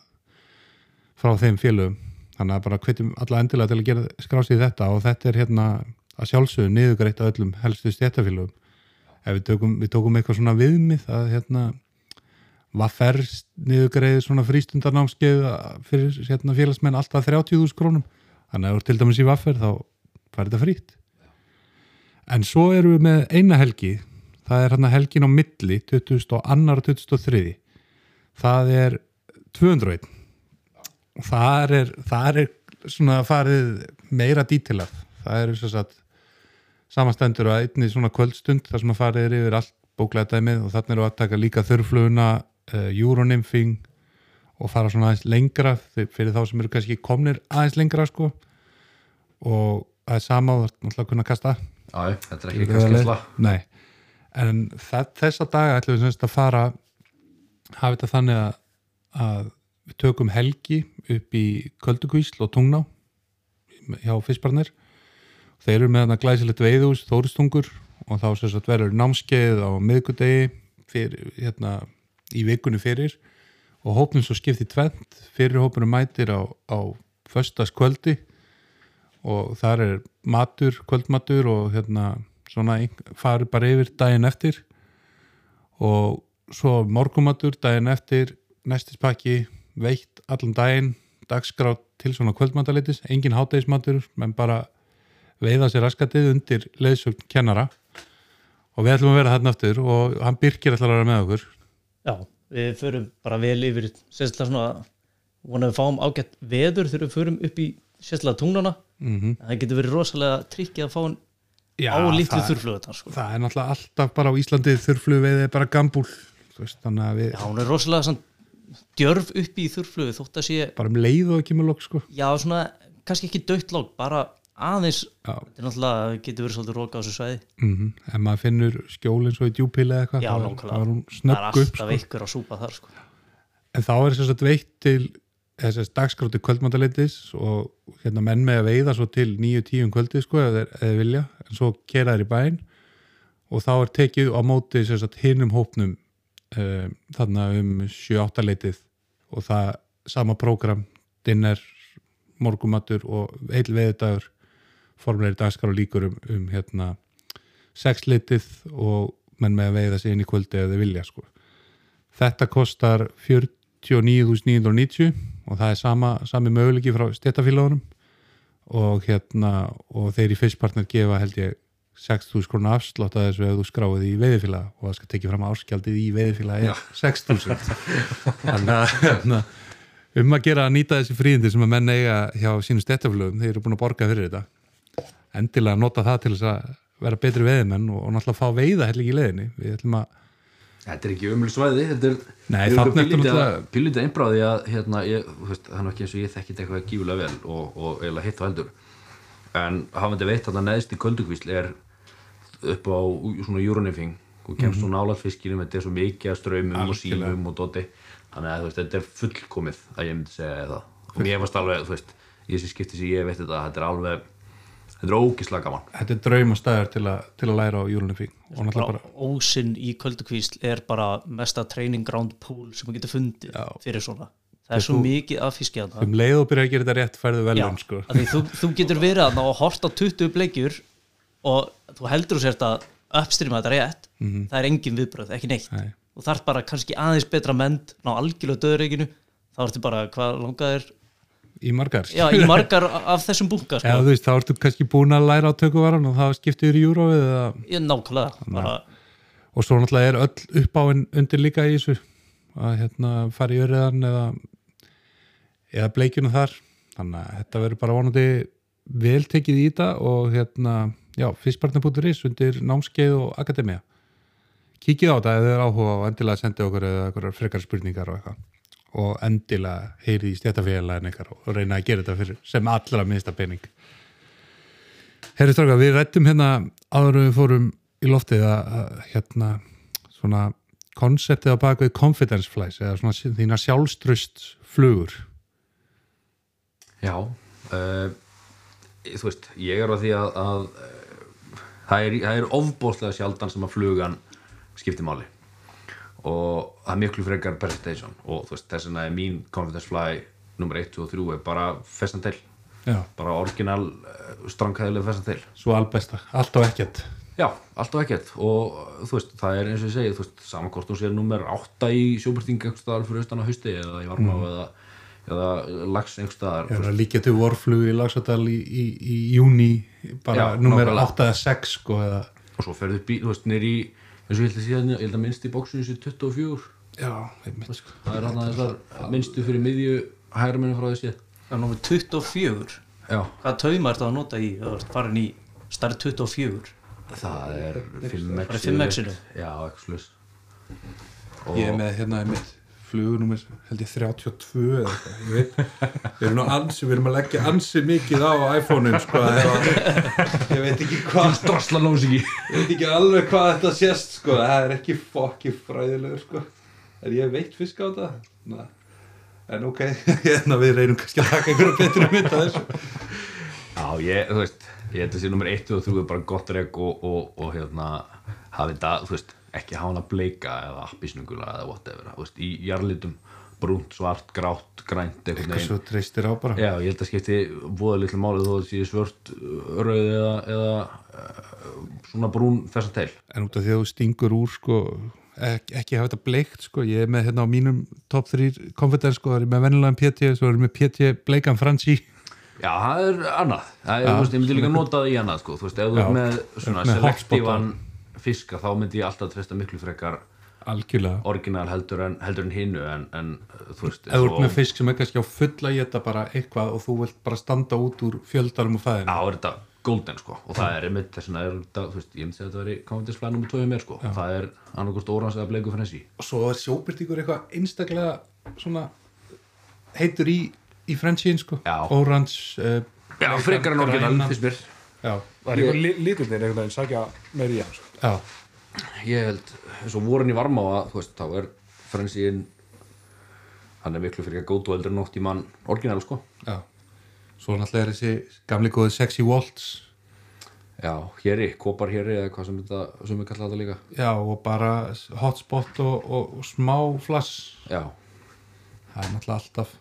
frá þeim félögum. Þannig að bara hvetjum alla endilega til að gera skrá sig þetta og þetta er hérna að sjálfsögðu niðugreitt að öllum helstu stjættafélögum ef við tókum, við tókum eitthvað svona viðmið að hérna vaffer niðugreið svona frístundarnámskeið fyrir hérna, félagsmenn alltaf 30.000 krónum. Þannig að til dæmis í vaffer þá fær þetta frýtt en svo erum við með eina helgi það er hérna helgin á milli 20. og annar og 23. það er 201 og það er, það er svona farið meira dítilað það er þess að samastendur að einni svona kvöldstund þar sem að farið er yfir allt bóklega dæmið og þannig eru að taka líka þörfluguna uh, euronymfing og fara svona aðeins lengra fyr- fyrir þá sem eru kannski komnir aðeins lengra sko og það er sama og það er náttúrulega að kunna kasta já, þetta er ekki kannski sla. Nei, en það, þessa daga ætlum við semst að fara hafa þetta þannig að, að við tökum helgi upp í Köldukvísl og Tungná hjá Fiskbarnir. Þeir eru með þarna glæsilegt veiðús Þóristungur og þá sem sagt verður námskeið á miðgudegi hérna, í vikunni fyrir. Og hópnum svo skipti tvent fyrir hópunum mætir á, á föstaskvöldi og þar er matur, kvöldmatur og hérna svona farið bara yfir daginn eftir. Og svo morgumatur daginn eftir næstispakki veitt allan daginn dagskrá til svona kvöldmatalitis engin hátegismatur, menn bara veiða sér raskatið undir leiðsögn kennara. Og við ætlum að vera þarna aftur og hann Birkir ætlar að vera með okkur. Já, við förum bara vel yfir sérstaklega svona vonaðum við fáum ágætt veður þegar við förum upp í sérstaklega tungnana mm en það getur verið rosalega trikkið að fá hann Já, á lítið það- þurrflugutan sko. það er náttúrulega alltaf bara á Íslandi þurflug veiði bara gambúl veist, við Já, hún er rosalega svona djörf upp í þurrflugu þótt að sé, bara um leið og ekki með lók sko. Já svona kannski ekki dögt lók, bara aðeins. Er náttúrulega, getur verið svolítið róka á þessu svæði. Mm ef maður finnur skjólinn svo í djúpili eða eitthvað Já, það er alltaf sko. ykkur að súpa þar sko. en þá er þess að veitt til þessast dagskráti kvöldmátalitis og hérna menn með að veiða svo til 9-10 um kvöldi sko eða eða vilja en svo kera þeir í bæinn. Og þá er tekið á móti sérst hinnum hópnum um, þarna um 7-8 leitið og það sama prógram dinner, morgumatur og heil veðudagur formleiri dagskrá líkur um, um hérna sex litið og menn með að veiða sig inn í kvöldi eða vilja sko. Þetta kostar 49.990 og það er sama, sami möguleiki frá stéttafélagunum og hérna og þeir í fyrstpartner gefa held ég 6.000 krónu afslátt að þessu ef þú skráið í veiðifélag. Og það skal tekið fram áskjaldið í veiðifélag er 6.000 þannig að hérna, um að gera að nýta þessi fríðindi sem að menn eiga hjá sínu stéttafélagum þeir eru búin að borga fyrir þetta. Endilega nota það til þess að vera betri veiðmenn og, og náttúrulega fá veiða heldur ekki í leiðinni. Við ætlum að Þetta er ekki umjölu svæði, þetta er Nei, náttúrulega- pílítið einbráði að hérna, ég, veist, það er nú ekki eins og ég þekkit eitthvað gífulega vel og, og eiginlega hitt og heldur en hafandi veitt þarna neðst í köldugvísl er upp á svona júrunifing og kemst svo nálat fiskinum þetta er svo mikið af ströymum og símum og doti þannig að veist, þetta er fullkomið að ég myndi segja það. Og mér varst alveg, þú veist, í þessi skipti sem ég veit þetta, þetta er alveg þetta er ógislega gaman þetta er draumastæður til, að- til að læra á og náttúrulega bara ósinn í köldukvísl er bara mesta training ground pool sem maður getur fundið Já. fyrir svona það er svo mikið af fiski að um leið og byrja að gera þetta rétt færðu velun sko. þú, þú getur verið að og hort á 20 bleikjur og þú heldur þú sért að uppstrýma þetta rétt það er engin viðbröð, ekki neitt. Nei. og þarf bara kannski aðeins betra mend ná algjörlega döðreikinu þá ertu bara hvað langaðir í margar. Já, í margar af þessum bunga eða sko. þú veist, þá ertu kannski búin að læra á tökuvaran og það skiptir í júróið eða... nákvæmlega bara, og svo náttúrulega er öll uppáin undir líka í þessu að hérna fara í öryðan eða eða bleikjuna þar. Þannig að þetta verður bara vonandi vel tekið í þetta og hérna já, fyrstpartner.is undir námskeið og akademia kíkið á þetta ef þið er áhuga og endilega sendi okkur eða okkur frekar spurningar og eitthvað og endilega heyri í stjættafélagin ykkar og reyna að gera þetta fyrir sem allra minnsta pening. Herri Stráka, við rættum hérna áður við fórum í loftið að, hérna svona konseptið á bakvið confidence flies eða svona þína sjálfströst flugur Já uh, þú veist, ég er á því að, að uh, það er, er ofbóðslega sjaldan sem að flugan skiptir máli og það er miklu frekar presentation og þú veist, þess vegna er mín confidence fly nummer 1 og 3 er bara festan til, Já, bara orginal uh, strangkæðilega festan til. Svo albesta, allt og ekkert. Já, allt og ekkert og þú veist, það er eins og ég segi, þú veist, saman hvort hún sér nummer 8 í sjóbyrting einhvers staðar fyrir austan á hausti eða í varma eða, eða lags einhvers staðar að líka til vorflug í Lagsadal í, í, í júni bara Já, nummer nákvæmlega. 8 eða 6 sko eða og svo ferðu upp í, þú veist, nýri í eins og ég held að síðan, ég held að minnst í bóksinu sé 24 Já, einmitt. Það er hann að þessar minnstu fyrir miðju hægra minni frá þessi það er númer 24 Já, hvað tauma ertu að nota í ert farin í starf 24 það er 5x Bara 5X-inu? Já, ekki slus Ég er með hérna einmitt flugunumir held ég 32 eða eitthvað ég veit, við erum nú ansi við erum að leggja ansi mikið á iPhone-um sko, ég veit ekki hvað Drasla lósiki ég veit ekki alveg hvað þetta sést sko, það er ekki fokki fræðilegur sko, er ég veitt fisk á þetta? Na. en ok, hérna við reynum kannski að taka einhverja betri mynd að þessu. Já, ég, þú veist, ég held að sé nummer 1 og 3 er bara gott reg og, og, og hérna, hafi þetta, þú veist, ekki hafa hann að bleika eða appisnungula eða whatever, veist, í jarlitum, brúnt, svart, grátt, grænt, eitthvað svo treystir á bara Já, ég held að skipti voða litlu máli þó að það sé svört, rauð eða, eða uh, svona brún fessan til. en út af því að þú stingur úr sko, ekki, ekki hafa þetta bleikt sko. ég er með hérna á mínum top 3 confidence sko, það er með vennilegan PT svo er með PT bleikan fransi Já, það er annað. Það er, þú veist, ég myndi líka nota það í annað, sko. Þú veist, ef þú ert með svona selektívan fiska, þá myndi ég alltaf treysta miklu frekar algjörlega orginal heldur en, heldur en hinnu, en, en þú veist, þú ert með fisk sem er kannski á fulla í þetta bara eitthvað og þú vilt bara standa út úr fjöldarum og fæðinu Já, er þetta golden, sko. Og það er einmitt þess er þetta, þú veist, ég myndi að þetta veri komandisflæð nummer 2 mér, sko. Það er annarkost órans eða bleiku frensi. og svo er sjóbyrtingur eitthvað einstaklega svona heitur í, í fransín sko Já. orange uh, Já, frekar en orginal, fyrst mér. já, Það er eitthvað li- litirnir einhvern veginn sækja meir í hann sko. Já, Ég held, eins og vorin í varma að, þú veist, þá er frensíin hann er miklu fyrir ekki góð og eldur nótt í mann orginal sko. Já. Svo náttúrulega er þessi gamli góði Sexy Waltz. Já, héri, kopar héri eða hvað sem þetta sem við kalla þetta líka. Já, og bara hotspot og, og, og smá flass. Já, Það er náttúrulega alltaf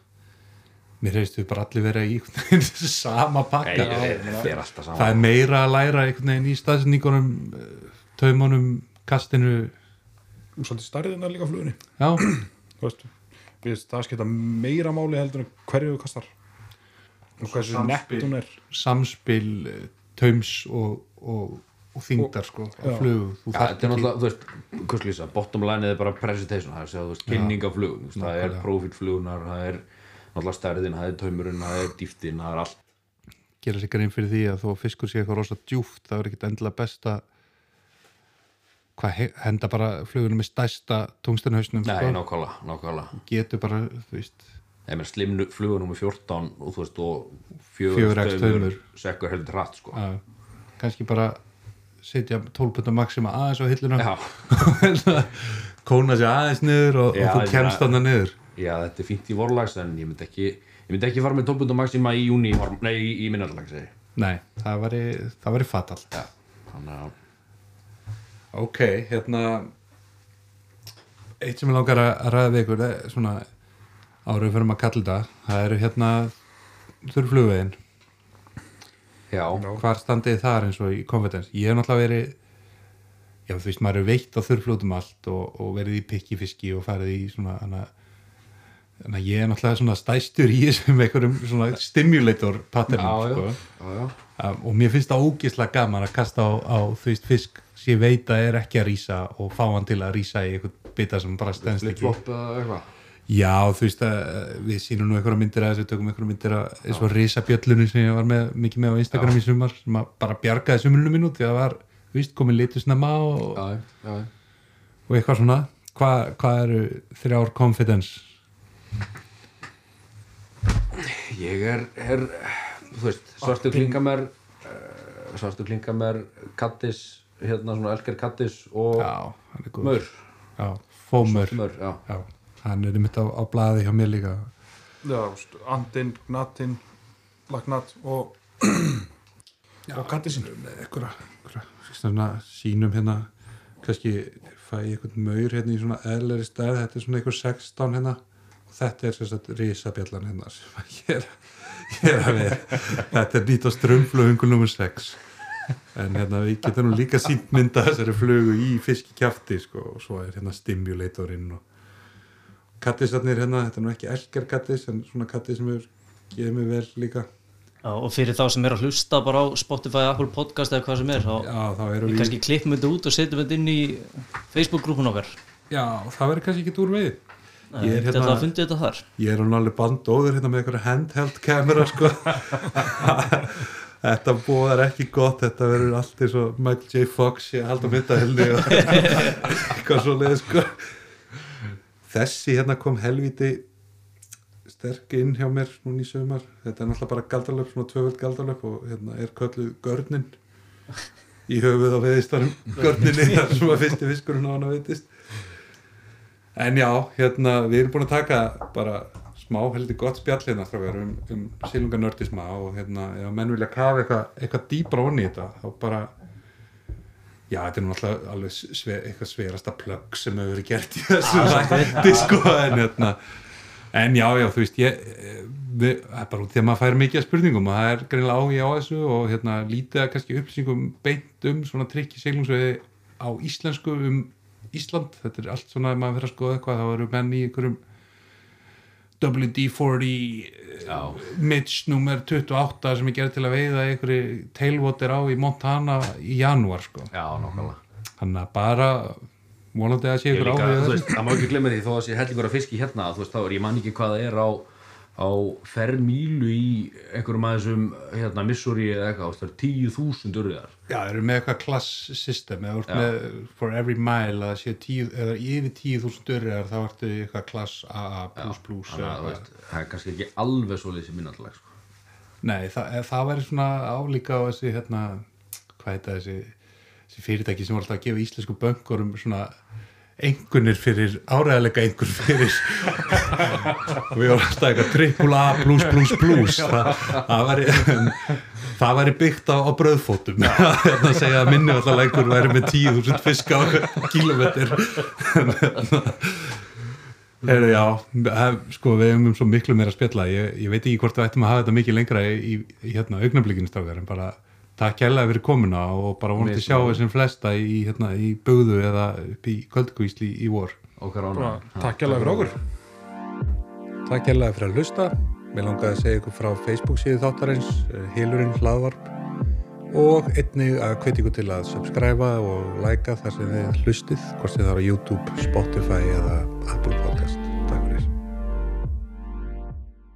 Mér hefist við bara allir vera í sama pakka. Nei, það er alltaf Það saman er meira að læra í staðsendingunum taumunum, kastinu. Svolítið stærðina líka flugunni. Já, Þú veist, við það skipta meira máli heldur en hverju þú kastar. Og hversu samspil. nett hún er. Samspil eh, taums og, og, og þingdar sko, Já. flugu Þú Já, þarft þetta er náttúrulega, þú veist, hvers lýsa, bottom line er bara presentation, það er að segja, þú veist, kynning af flugum, þú veist, það er profilflugunar, það er náttúrulega stærðin, það er taumurinn, það er dýftin, það er allt. gera sig grein fyrir því að þó að fiskur sé eitthvað rosa djúft það er ekkit endilega besta hvað he- henda bara flugunum með stærsta tungstenhausnum Nei, sko. getur bara, slimnu flugunum með 14 og þú veist, og Fjögur taumur. sekkur heldur hratt, sko. kannski bara setja 12 putta maxima aðeins á hilluna Já, kóna sér aðeins niður og, Já, og þú kemst þarna niður já, þetta er fínt í vorlags, en ég myndi ekki, ég myndi ekki fara með 12 maxima í júni, nei, í, í minnarlag, segi. ég. nei, það væri, það væri fatal Já, þannig að, ok, hérna eitt sem ég langar að ræða við ykkur er svona árið fyrir að kalla þetta það eru hérna þurrflugvegin. Já, hvar standið þar eins og í confidence? Ég hef náttúrulega verið já þú veist maður er veitt á þurrfljótum allt og, og verið í pikkifiski og farið í svona hana, hana, ég er náttúrulega svona stæstur í þessum einhverjum svona stimulator patternum já, já, sko. já, já. um, og mér finnst það ógislega gaman að kasta á, á veist fisk sem ég veit að er ekki að rýsa og fá hann til að rýsa í einhvern bita sem bara stendst ekki Flip-flop eða eitthvað. Já, þú veist að eh, við sýnum nú einhverja myndir að þessu, tökum einhverja myndir að eins og risabjöllunni sem ég var með, mikið með á Instagram í sumar sem að bara bjargaði sumrunum minn út því að það var, þú veist, komið litur snemma og, Já, já, og eitthvað svona Hvað hva eru þrjár confidence? Ég er, er þú veist, svartu klingamer uh, svartu klingamer kattis, hérna svona elskar kattis og Já, er maur, Já, fómur maur, já, Já, hann er einmitt á, á blaði hjá mér líka. Já, andinn, gnatinn lagnat og og kattisinn einhverja svona sínum hérna. Kannski fæ ég einhvern maur hérna í svona eðleri stærð, þetta er svona einhver 16 hérna þetta er sagt risabjallan hérna sem ég er, ég er að við þetta er nýtt á strömmflöðungul nr. 6 en hérna við getum nú líka sínt mynda þessari flugu í fiskikjafti sko og svo er hérna stimulatorinn og kattisarnir hérna, þetta er nú ekki elgar kattis en svona kattis sem gefið mér vel líka. Já, og fyrir þá sem er að hlusta bara á Spotify, Apple Podcast eða hvað sem er þá Já, þá erum við kannski klippum þetta út og setjum þetta inn í Facebook-grúpun okkar. Já, það verður kannski ekki úr veið Ég er hérna- Ég er hann alveg bandóður hérna með einhverja handheld kamera sko. Þetta bóðar ekki gott Þetta verður allt eins og Michael J. Fox ég held að mynda helni og eitthvað svo leið sko. Þessi hérna kom helviti sterk inn hjá mér núna í sömar þetta er náttúrulega bara galdalöp, svona tvöföld galdalöp og hérna er kölluð görnin í höfuð á veðistarum görninni þar sem að fyrsti fiskurinn á hann að veitist en já, hérna við erum búin að taka bara smá heldur gott spjall hérna um, um silunganördisma og hérna ef menn vilja kafa eitthvað, eitthvað dýbra onni í þetta þá bara já, þetta er alltaf alveg sve, eitthvað sverasta plögg sem hefur verið gert í þessu hætti sko en hérna en já, já, þú veist ég, við, það bara út því að maður fær mikið spurningum og það er greinilega áhuga á þessu og hérna lítið að kannski upplýsingum beint um svona trikki seglungsveiði á íslensku um Ísland, þetta er allt svona ef maður fyrir að skoða eitthvað, þá eru menn í einhverjum WD-40 já, Mitch nummer 28 sem er gerð til að veiða einhverju tailwater á í Montana í janúar sko. já, nákvæmlega. Þannig að bara vonandi að sé ykkur áhuga það má ekki glemma því þó að sé hellingur að fiski hérna, þú veist, þá er ég man ekki hvað það er á, á fermílu í einhverjum að þessum hérna, Missouri eða eitthvað, það er tíu þúsund urðar Já, þeir eru með eitthvað klass system. Eða þú ert með for every mile að sé tíu, eða yfir tíu þúsund dörriðar þá ertu eitthvað klass AA það er kannski ekki alveg svo lýsið minnallag sko. Nei, það, eh, það væri svona álíka á þessi hérna, hvað heita þessi, þessi fyrirtæki sem var alltaf að gefa íslensku böngurum svona einhvernir fyrir áræðilega einhver fyrir. Og við varum alltaf eitthvað triple A plus plus plus. Það, það væri það væri byggt á, á bröðfótum að segja að minni alltaf einhver væri með 10.000 fisk á kilometr Heru, já, hef, sko við hefum svo miklu meira að spjalla. Ég, ég veit ekki hvort við ættum að hafa þetta mikið lengra í, í, í hérna, augnablikinu strákar en bara takk hérlega fyrir komuna og bara vonandi sjá þessum flesta í, hérna, í bugðu eða upp í kvöldkvísli í, vor. Ána Takk hjá fyrir okkur. Takk hérlega fyrir að hlusta. Mér langaði að segja ykkur frá Facebook síðu þáttarins Hilurinn hlaðvarp. Og einnig að hveti ykkur til að subscriba og læka þar sem þið hlustið hvort þið þarf á YouTube, Spotify eða Apple Podcast